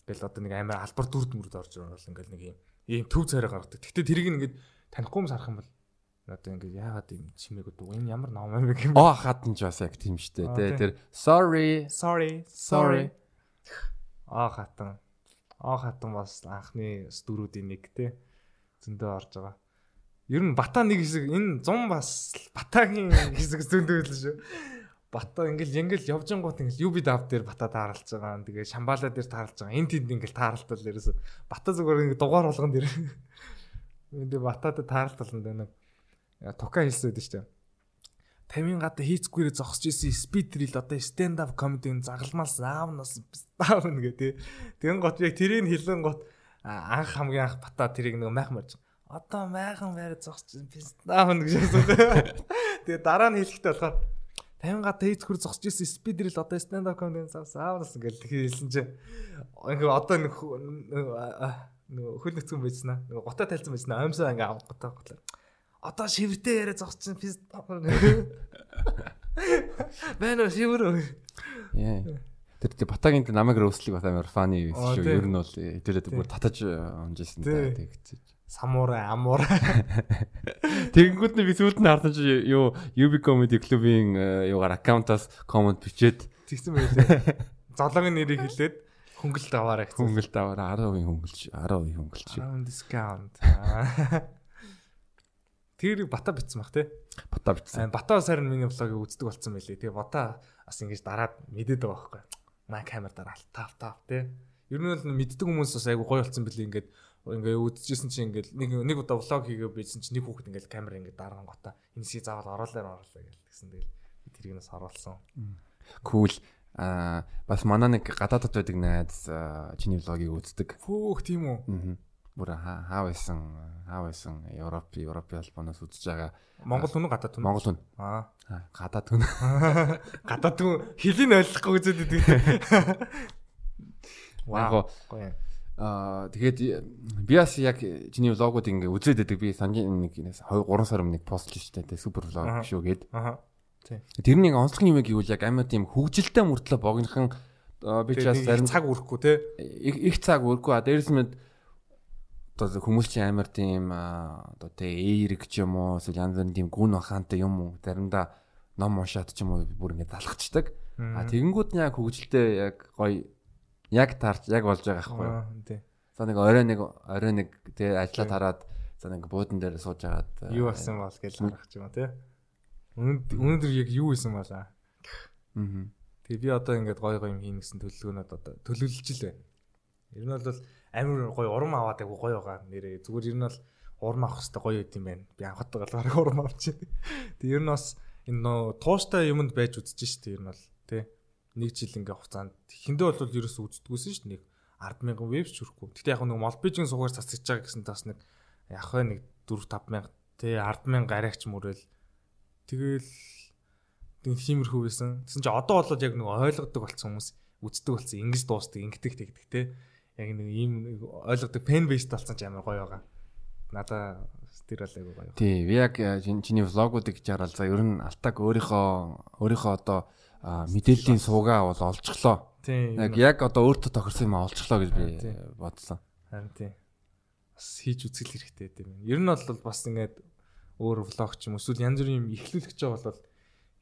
Ингээл одоо нэг амар албар дүрд мөрд орж бол ингээл нэг юм ийм төв царай гаргадаг. Гэхдээ тэрийг ингээд танихгүй юм сарах юм бол одоо ингээд яагаад юм чимээг дүү энэ ямар ном юм бэ гэм. Оо хатан ч бас яг тийм штэ. Тэ тэр sorry sorry sorry аа хатан Аа хатан бас анхны дөрүүдийн нэг те зөндөө орж байгаа. Ер нь бата нэг хэсэг энэ 100 бас батагийн [laughs] хэсэг зөндөө л шүү. Бата ингээл ингээл явж ангууд ингээл юби дав дээр бата тааралж байгаа. Тэгээ шамбала дээр тааралж байгаа. Энд тэнд ингээл тааралтал ерөөсө бата зүгээр ингээл дугаар болгон дээр. [laughs] Энд батад тааралтал нэг тука хэлсэн байдаг шүү дээ. 50 гадаа хийцгүүрээ зогсож исэн speed drill одоо stand up comedy-г загалмаас аавнаас даавна гэ тэ. Тэгэн гот яг тэрийг хэлэн гот анх хамгийн анх бата тэрийг нэг майхан барьж одоо майхан байраа зогсож даавна гэж асуусан. Тэгээ дараа нь хэлэхдээ болохоор 50 гадаа хийцгүүр зогсож исэн speed drill одоо stand up comedy-г загалмаас гэж хэлсэн чинь ингээ одоо нэг хөл нэгцэн байснаа. Нэг гутаа тайлцсан байснаа. Аимсаа ингээ авах готоо готлаа одоо шивэртэй яриа зогсчихсан пист. [laughs] Байна шивэр. Яа. Тэр тэр батагийн намайг рөөслийг бас амар фаны шүү. Ер нь бол тэрээд бүр татаж онжсэн да тэгчихэж. Самурай, амурай. [laughs] Тэгэнгүүт нь би сүүлд нь харсан чи юу UB Comedy Club-ийн юугаар аккаунтаас комент бичээд тэгсэн байлээ. Золоогийн нэрийг хэлээд хөнгөлт аваарай гэсэн. Хөнгөлт аваарай 10% хөнгөлч 10% хөнгөлч. 10 discount. Тэр бата битсэн баг те. Бата битсэн. Бата сарын миний влогийг үздэг болсон байлээ. Тэгээ бата бас ингэж дараад мэдээд байгаа байхгүй. Маа камер дараа тав тав те. Ер нь бол мэддэг хүмүүс бас айгу гоё болсон билээ ингээд ингээ үдчихсэн чинь ингээл нэг нэг удаа влог хийгээ бийсэн чинь нэг хүүхэд ингээл камер ингээ дарган гота энэ шиг заавал оруулаа оруулаа гэл тэгсэн тэгэл тэрийг нас оруулсан. Кул а бас манай нэг гадаадд байдаг найз чиний влогийг үздэг. Фөөх тийм үү. Бүр хаа байсан хаа байсан Европ Европын албанаас үзэж байгаа. Монгол хүн гадаад хүн. Монгол хүн. Аа. Гадаад хүн. [laughs] Гадаад хүн хэлийг ойлгохгүй үзээд байдаг. [laughs] Вау. Аа тэгээд би бас яг чиний влогууд ингээ үзээд байдаг. Би сангийн нэг 2 3 сар өмнө пост хийжтэй супер влог шүү гээд. Аа. Тэр нэг онцлог юм гэвэл яг амьд тийм хөвгөлтэй мөртлөө богинохан би ч бас зарим цаг үрэхгүй те. Их цаг үрэхгүй. Дээрээс мэд одоо хүмүүс чинь амар тийм одоо те эерэг ч юм уу эсвэл янз бүрийн тийм гүн ухаантай юм уу заримдаа ном уншаад ч юм уу бүр ингээ залхацдаг. А тэгэнгүүт нь яг хөвгөлтэй яг гоё яг таарч яг болж байгаа байхгүй юу. За нэг орой нэг орой нэг тий ажиллаад хараад за нэг буудан дээр сууж агаад юу болсон бол гэж харах юм тий. Өнөөдөр яг юу хийсэн балаа. Аа. Тэгээ би одоо ингээд гой гой юм хийнэ гэсэн төлөвлөгөөнөд одоо төлөвлөж л байна. Ер нь бол амар гой урам аваад айгу гой байгаа нэрээ. Зүгээр ер нь бол урам авах хэрэгтэй гоё байт юм байна. Би анхад галгаар урам авчих. [laughs] Тэгээ ер нь бас энэ нөө тууштай юмд байж үзэж штэ ер нь бол тий нэг жил ингээ хугацаанд хиндэ бол ерөөсөө үздэггүйсэн шүү дээ. Нэг 100000 веб ч хүрэхгүй. Гэтэ яг нэг молбижийн сугаар цацгаж байгаа гэсэн тас нэг яг нэг 4 5000 тий 10000 арайч мөрөөл тэгэл тэг тиймэрхүү байсан. Тэсэн чи одоо болоод яг нэг ойлгодог болсон хүмүүс үздэг болсон. Ингээс дуустдаг, ингэдэг тэгдэг те. Яг нэг ийм ойлгодог фэн бейст болсон ч амар гоё байгаа. Надаа тэр бол айгүй гоё. Тий, би яг чиний влогуудыг гэж хараад за ер нь алтаг өөрийнхөө өөрийнхөө одоо мэдээллийн суугаа бол олжглоо. Яг яг одоо өөртөө тохирсон юм олжглоо гэж би бодсон. Харин тийм. Бас хийж үзэл хэрэгтэй тийм. Ер нь бол бас ингээд өөр влог ч юм эсвэл янз бүрийн юм ихлүүлэх гэж бол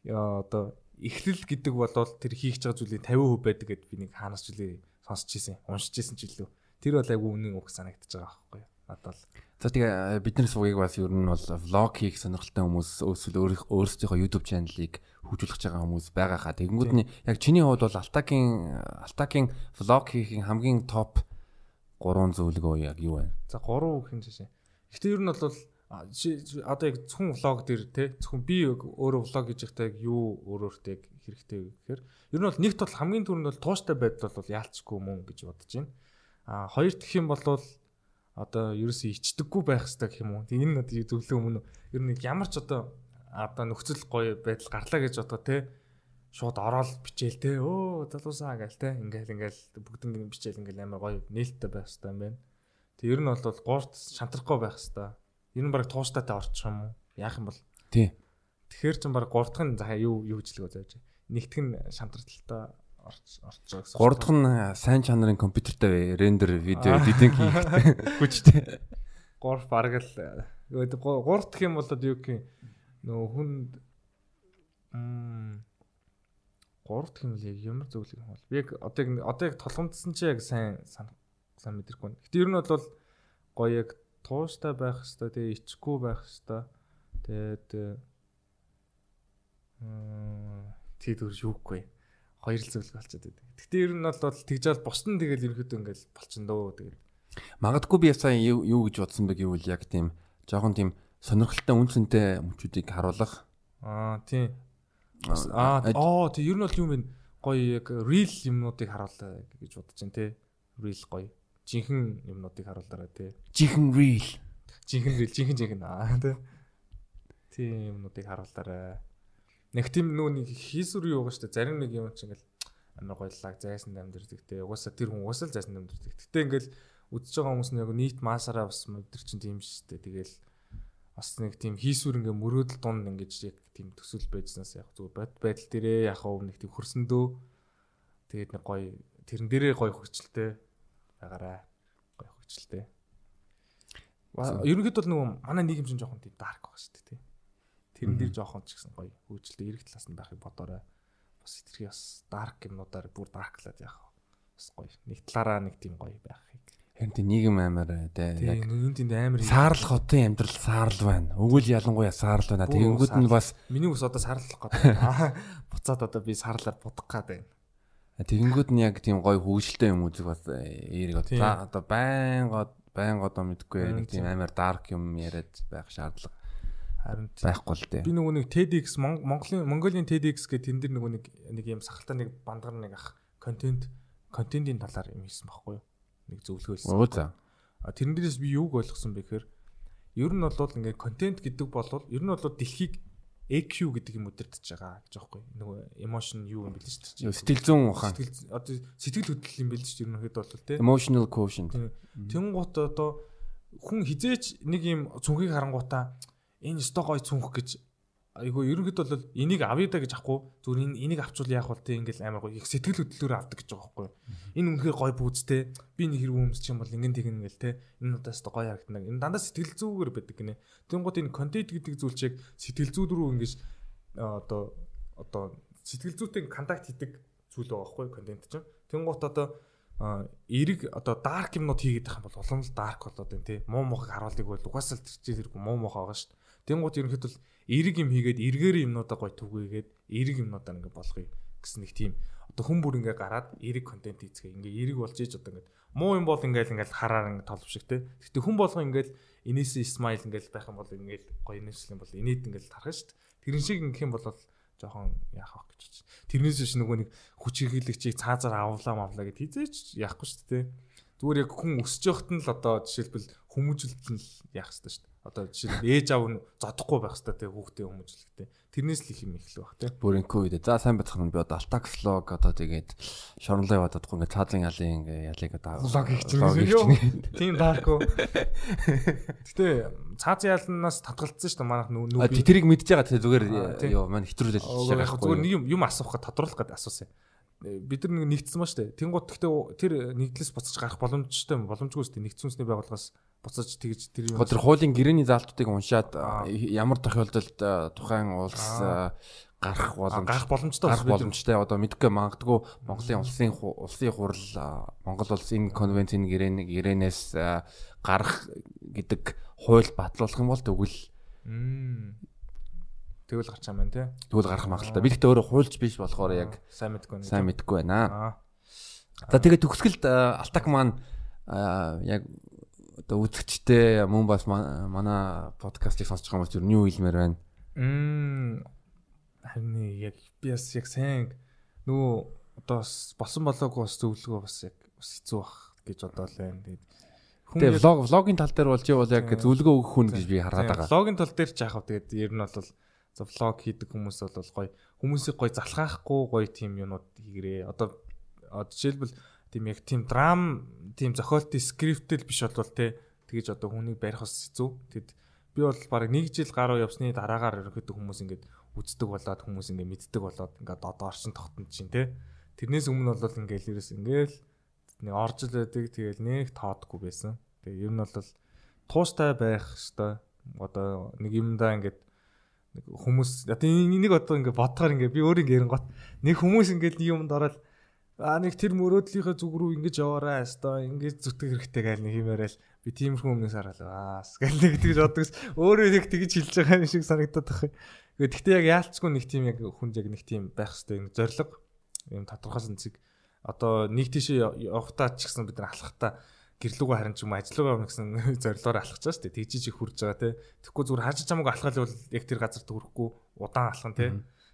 одоо ихлэл гэдэг бол тэр хийх байгаа зүйлийн 50% байдаг гэд би нэг хаанаас ч үлээ сонсч ирсэн, уншиж ирсэн ч илүү. Тэр бол айгүй үнэн үг санагдаж байгаа байхгүй юу? Надад л За тэгээ бидний сувгийг бас ер нь бол влог хийх сонирхолтой хүмүүс өөрсдөө өөрсдийнхөө YouTube чаналыг хөгжүүлж байгаа хүмүүс байгаа хаа. Тэгэнгүүт нь яг чиний хувьд бол Алтагийн Алтагийн влог хийхин хамгийн топ 3 зөвлөгөө яг юу вэ? За 3 гэх юм жишээ. Гэтэ ер нь бол одоо яг зөвхөн влог дээр те зөвхөн би өөрөө влог байхдаа яг юу өөрөөртэй хэрэгтэй гэхээр ер нь бол нэгт бол хамгийн түрүүнд бол тууштай байдал бол яалцгүй мөн гэж бодож байна. А хоёр дахь юм бол одоо ерөөсөө ичдэггүй байх хэрэгтэй гэх юм уу. Тэг энэ одоо зөвлөө өмнө ер нь ямар ч одоо одоо нөхцөл гоё байдал гарлаа гэж бодоо те шууд ороод бичээл те өө залуусаа гээл те ингээл ингээл бүгдэн бичээл ингээл амар гоё нээлттэй байх хэрэгтэй юм байна. Тэг ер нь бол гуурт шантрахгүй байх хэрэгтэй. Ер нь баг туустайтай орчих юм уу? Яах юм бол? Тий. Тэгэхэр ч баг гууртхан за юу юу хичлэг зааж. Нэгтгэх нь шантралттай орж байгаа гэсэн. Гуравдах нь сайн чанарын компьютертэй рендер видео [laughs] эдитинг хийхтэй [laughs] хүчтэй. Гурав бараг л гурав дахь юм бол юу гэх нөө хүнд гурав дахь юм л яг ямар зөвлөг юм бол би яг одоо яг одоо яг толгомдсон чи яг сайн сайн мэдэрхгүй. Гэтэ ер нь бол гоё яг тууштай байх хэвээр тэгээ ичгүй байх хэвээр тэгээд тий дүр юугүй хоёр л зөвлөгөө болчиход байдаг. Гэтэ ер нь бол тэгж бол бус нь тэгэл ерөөдөө ингээл болчихно дөө тэгээд. Магадгүй би сая юу гэж бодсон бэ гэвэл яг тийм жоохон тийм сонирхолтой үнцэнтэй мөчүүдийг харуулах. Аа тийм. Аа оо тийм ер нь бол юм бэ гоё яг real юмнуудыг харуулаа гэж бодож байна те. Real гоё. Жинхэнэ юмнуудыг харуулаарай те. Жинхэнэ real. Жинхэнэ real, жинхэнэ жинхэнэ аа те. Тийм юмнуудыг харуулаарай. Нэг тийм нөө нэг хийсүр юу байгаа шүү дээ. Зарим нэг юм чинь ингээл амар гоёлаг зайсан амьдэрдэг те. Угаасаа тэр хүн угаасаа л зайсан амьдэрдэг. Гэтэ ингээл үдсэж байгаа хүмүүс нэг нийт масаараа бас өдөр чинь тийм шүү дээ. Тэгэл бас нэг тийм хийсвэр ингээ мөрөөдөл дунд ингэж яг тийм төсөл байжснаас яг зүгээр бод байдал дээрээ яг хав нэг тийм хөрсөндөө тэгээд нэг гоё тэрэн дээрээ гоё хөвчлөлтэй байгаарай. Гоё хөвчлөлтэй. Ерөнхийдөө бол нөгөө манай нийгэм чинь жоохон тийм дарк байгаа шүү дээ тий. Тэрэн дээр жоохон ч гэсэн гоё хөвчлөлтэй эрэг талаас нь байхыг бодоорой. Бас итгэх бас дарк юмнуудаар бүр дарклаад яах вэ? Бас гоё. Нэг талаараа нэг тийм гоё байхыг Харин тийм нийгэм амар те яг энэ тийм амар саарл хотын амьдрал саарл байна. Өгөл ялангуяа саарл байна. Тэгэнгүүт нь бас миний ус одоо саарлах гэдэг. Буцаад одоо би саарлаар будах гээд байна. Тэгэнгүүт нь яг тийм гоё хөвгөлтэй юм үзэг бас эерэг одоо одоо байнга байнга одоо мэдгүй нэг тийм амар дарк юм яриад байх шаардлага харин байхгүй л дээ. Би нөгөө нэг TEDx Монголын Монголын TEDx гэх тэн дээр нөгөө нэг нэг юм сахалтай нэг бандгар нэг ах контент контентын талаар юм хийсэн байхгүй юу? нэг зөвлөгөөлсөн. Оо за. А тэрнээс би юуг ойлгосон бэ гэхээр ер нь бол ингээ контент гэдэг бол ер нь бол дэлхийг EQ гэдэг юм өдөртөж байгаа гэж аахгүй. Нөгөө emotion юу юм бэл шүү дээ. Сэтгэл зүйн ухаан. Сэтгэл одоо сэтгэл хөдлөл юм бэл шүү дээ. Ерөнхийдөө бол тий. Emotional quotient. Тэнгуут одоо хүн хизээч нэг юм цүнхийг харангуудаа энэ өстой гой цүнх гэж. Айгу ерөнхийдөө бол энийг авъя да гэж ахгүй зүгээр энэ энийг авчвал яах вэ те ингээл амар гоё их сэтгэл хөдлөлөөр авдаг гэж байгаа байхгүй энэ үнэхээр гоё бүүзтэй би нэг хэрэг өмсч юм бол ингэн тэгнэ гэл те. Энэ удаас гоё харагдана. Энэ дандаа сэтгэл зүйгээр байдаг гинэ. Тэнгууд энэ контент гэдэг зүйл чиг сэтгэл зүй рүү ингэж одоо одоо сэтгэл зүйтэй контакт хийдэг зүйл байгаа байхгүй контент чинь. Тэнгууд одоо эрэг одоо дарк юмнууд хийгээд байх юм бол улам л дарк болоод байна тий муу мохыг харуулдаг бол угаасаа л тэр чинь хэрэг муу мохоо байгаа шүү тэнгууд ерөнхийдөө эерэг юм хийгээд эргээр юмнуудаа гой түгээгээд эерэг юмнуудаа ингээ болгоё гэсэн нэг тийм одоо хүн бүр ингээ гараад эерэг контент хийцгээ ингээ эерэг болж иж одоо ингээ муу юм бол ингээл ингээл хараар ингээ толов шиг те гэхдээ хүн болго ингээл инээсээ смайл ингээл байх юм бол ингээл гоё инээсэл юм бол инээд ингээл тарах дээ тэрэн шиг ингэх юм бол жоохон яах вэ гэж. Тэрнээс биш нөгөө нэг хүч хэрэглэгчийг цаазаар авлаа мавлаа гэд хизээч яахгүй шүү дээ. Зүгээр яг хүн өсөж явахт нь л одоо жишээлбэл хүмүүжүүлэлт нь яах хэрэгтэй шүү одоо жишээл ээж аав нь зодохгүй байх хэрэгтэй те хүүхдээ хүмүүжлэхтэй. Тэрнээс л их юм эхлэх баг те. Бүрийн ковид. За сайн байцгаана би одоо Altax vlog одоо тэгээд шоронлоо яваад чадахгүй ингээ цаазын ялын ингээ ялыг одоо хийж байгаа. Тийм даарку. [laughs] Гэтэ цаазын ялнаас татгалцсан шүү дээ манайх нүү. Тэрийг мэдж байгаа те зүгээр ёо маань хэтрүүлэл байгаа байхгүй. Зүгээр нэг юм юм асуух гэж тодруулах гэдэг асуусан бид нар нэг нэгдсэн ба штэ. Тэнгууд гэхдээ тэр нэгдлээс буцаж гарах боломжтой боломжгүй штэ. Нэгдсэн үндэсний байгууллагаас буцаж тэгж тэр юм. Тэр хуулийн гэрээний заалтуудыг уншаад ямар тохиолдолд тухайн улс гарах боломж гарах боломжтой гарах боломжтой одоо мэдгүй магадгүй Монголын улсын улсын хурал Монгол улсын конвенцийн гэрээн гэрээнээс гарах гэдэг хууль батлуулах юм бол тэгвэл Тэгвэл гарч байгаа юм тий. Тэгвэл гарах магадлалтай. Би гэхдээ өөрөө хуульч биш болохоор яг сайн мэдгүй байна. Сайн мэдгүй байна. За тэгээд төгсгөлд Алтак маань яг одоо үзэгчтэй мөн бас манай подкастыг сонсож байгаа хүмүүс юу хэлмээр байна. Мм харин яг би бас яг сайн нөгөө одоо болсон болоогүй бас зөвлөгөө бас яг бас хэцүү бах гэж бодоол байна. Тэгээд Тэгээ влог влогийн тал дээр бол чи бол яг зөвлөгөө өгөх хүн гэж би хараад байгаа. Влогийн тал дээр ч яах вэ? Тэгээд ер нь бол За влог хийдэг хүмүүс бол гоё хүмүүсийг гоё залхаахгүй гоё тийм юмнууд хийгэрээ. Одоо жишээлбэл тийм яг тийм драм тийм зохиолтын скриптэл биш бол те тэгэж одоо хүнийг барих бас хэцүү. Тэгэд би бол баг нэг жил гаруй явсны дараагаар ерөөхдөө хүмүүс ингээд үздэг болоод хүмүүс ингээд мэддэг болоод ингээд одоо орчин тогтнож чинь те. Тэрнээс өмнө бол ингээд лэрээс ингээд нэг орж л байдаг тэгэл нэг тоодгүй байсан. Тэгээ ер нь бол тууштай байх хэвээр одоо нэг юмдаа ингээд нэг хүмүүс энийг одоо ингээ бодохоор ингээ би өөр ингээ гот нэг хүмүүс ингээ нэг юмд ороод а нэг тэр мөрөөдлийнхөө зүг рүү ингэж яваарай хэвээр ингэж зүтгэх хэрэгтэй гээл нэг хиймээрэл би тиймэрхүү өмнөөс хараалаа аас гээл нэг тэгж боддогс өөрөө нэг тэгж хэлж байгаа юм шиг санагдаад байна. Гэхдээ яг яалцгүй нэг тийм яг хүнд яг нэг тийм байх хэвээр зориг юм тодорхой зэнцэг одоо нэг тийшээ явахтаа ч гэсэн бид нар алхахтаа гэрлүүгөө харин ч юм ажиллагаа явна гэсэн зорилгоор алхаж байгаа шүү дээ. Тэгжиж их хурж байгаа те. Тэгэхгүй зүгээр харж чамаг алхал бол яг тэр газар төрөхгүй удаан алхан те.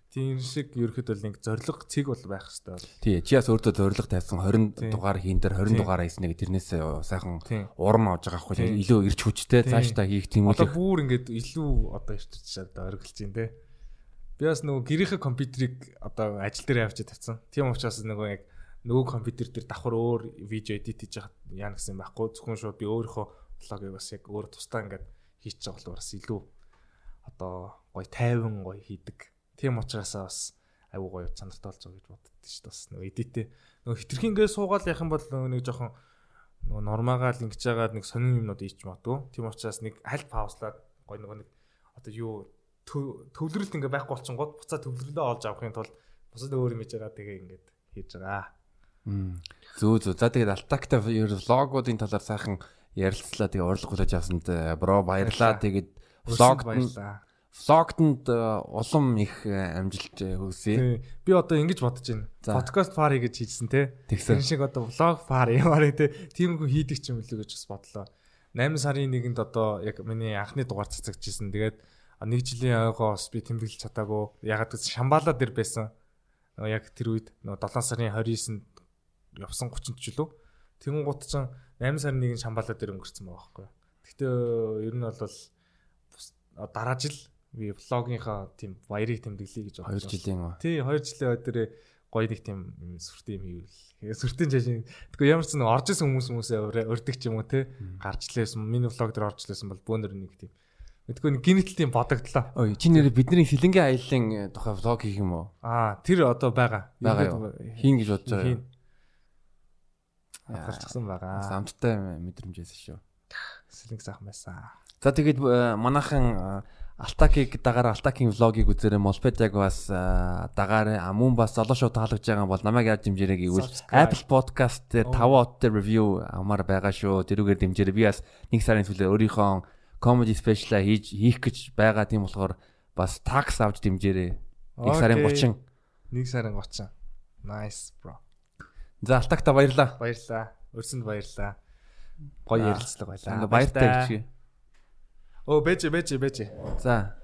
Тийм шиг ерөөхдөө л нэг зориг цэг бол байх хэвээр. Тий, чи бас өөртөө зориг тавьсан 20 дугаар хийн дээр 20 дугаар хийснэ гэ тэрнээс сайхан урам авж байгаа байхгүй илүү ирч хүчтэй цаашдаа хийх тийм үү. Одоо бүр ингээд илүү одоо ирч чад оргилж байна те. Би бас нөгөө гэрийнхээ компьютерийг одоо ажил дээр авчиж тавьсан. Тийм учраас нөгөө яг нөгөө компьютер дээр давхар өөр видео эдит хийж яах яа гэсэн байхгүй зөвхөн шууд би өөрийнхөө блогийг бас яг өөр тусдаа ингээд хийчих байгаа бол бас илүү одоо гоё тайван гоё хийдэг. Тийм учраас бас айгуу гоё чанартай байгаа гэж боддоо шүү дээ. Бас нөгөө эдитээ нөгөө хитрхингээ суугаал яах юм бол нөгөө нэг жоохон нөгөө нормагаал ингэж байгаа нэг сонин юмнууд ийч магадгүй. Тийм учраас нэг аль паузлаад гоё нөгөө нэг одоо юу төвлөрөлт ингээ байхгүй болчихгоод буцаа төвлөрөлөө олж авахын тулд бусад өөр юм хийж байгаа тэгээ ингээд хийж байгаа. Зөө зөө. За тэгээд алтакта ер влогуудын талаар сайхан ярилцлаа. Тэгээ урлаг хүлээж авсанд э, бро баярлаа. Тэгээд влогт влогтонд э, улам их э, амжилт хүсье. Би одоо ингэж бодож байна. Подкаст фар хийж хийжсэн те. Тэгсэн шиг одоо влог фар ямаар те. Тийм хүн хийдэг ч юм үлээ гэж бас бодлоо. 8 сарын 1-нд одоо яг миний анхны дугаар цацагчжсэн. Тэгээд нэг жилийн ойгоос би тэмдэглэж чадаагүй. Ягаад гэвэл Шамбала дээр байсан. Яг тэр үед 7 сарын 29-нд явсан 30 жилөө. Тэгэн гут ч 8 сарын 1-нд Шамбала дээр өнгөрцөн байгаа байхгүй. Гэхдээ ер нь бол дараа жил би влогынхаа тийм баярыг тэмдэглэе гэж байна. 2 жилийн. Тий, 2 жилийн өдөр гоё нэг тийм сүртэй юм хийвэл. Сүртийн жишээ. Тэгвэл ямар ч нэг орж исэн хүмүүс хүмүүсээ өрдөг ч юм уу те. Гарч лээсэн. Миний влог дээр орж лээсэн бол бөөнөр нэг тийм Мэдгүй нэг гинэтлийн бодогдлоо. Ой, чи нэр бидний хилэнгийн аяллаа тухай влог хийх юм уу? Аа, тэр одоо байгаа. Байгаа. Хийн гэж бодож байгаа. Гарчсан байгаа. Амттай мэдрэмжээс шүү. Сэлэнг сайхан байсан. За тэгээд э, манайхан Алтакийг дагаар Алтакийн влогийг үзээрэй Молпедяг бас э, дагаар мөн бас золоо шоу таалагдж байгаа бол намайг яаж дэмжээрэй гэвэл Apple Podcast дээр 5 оттой review амар байгаа шүү. Тэрүүгээр дэмжээрэй. Би бас нэг сарын төлөө өөрийнхөө comedy special хийж хийх гэж байгаа тийм болохоор бас tax авч дэмжээрэй. 1 сарын 30. 1 сарын 30. Nice bro. За алтагта баярлаа. Баярлаа. Өрсөнд баярлаа. Гоё ярилцлага байлаа. Баяртай гэж. Оо бэж бэж бэж. За.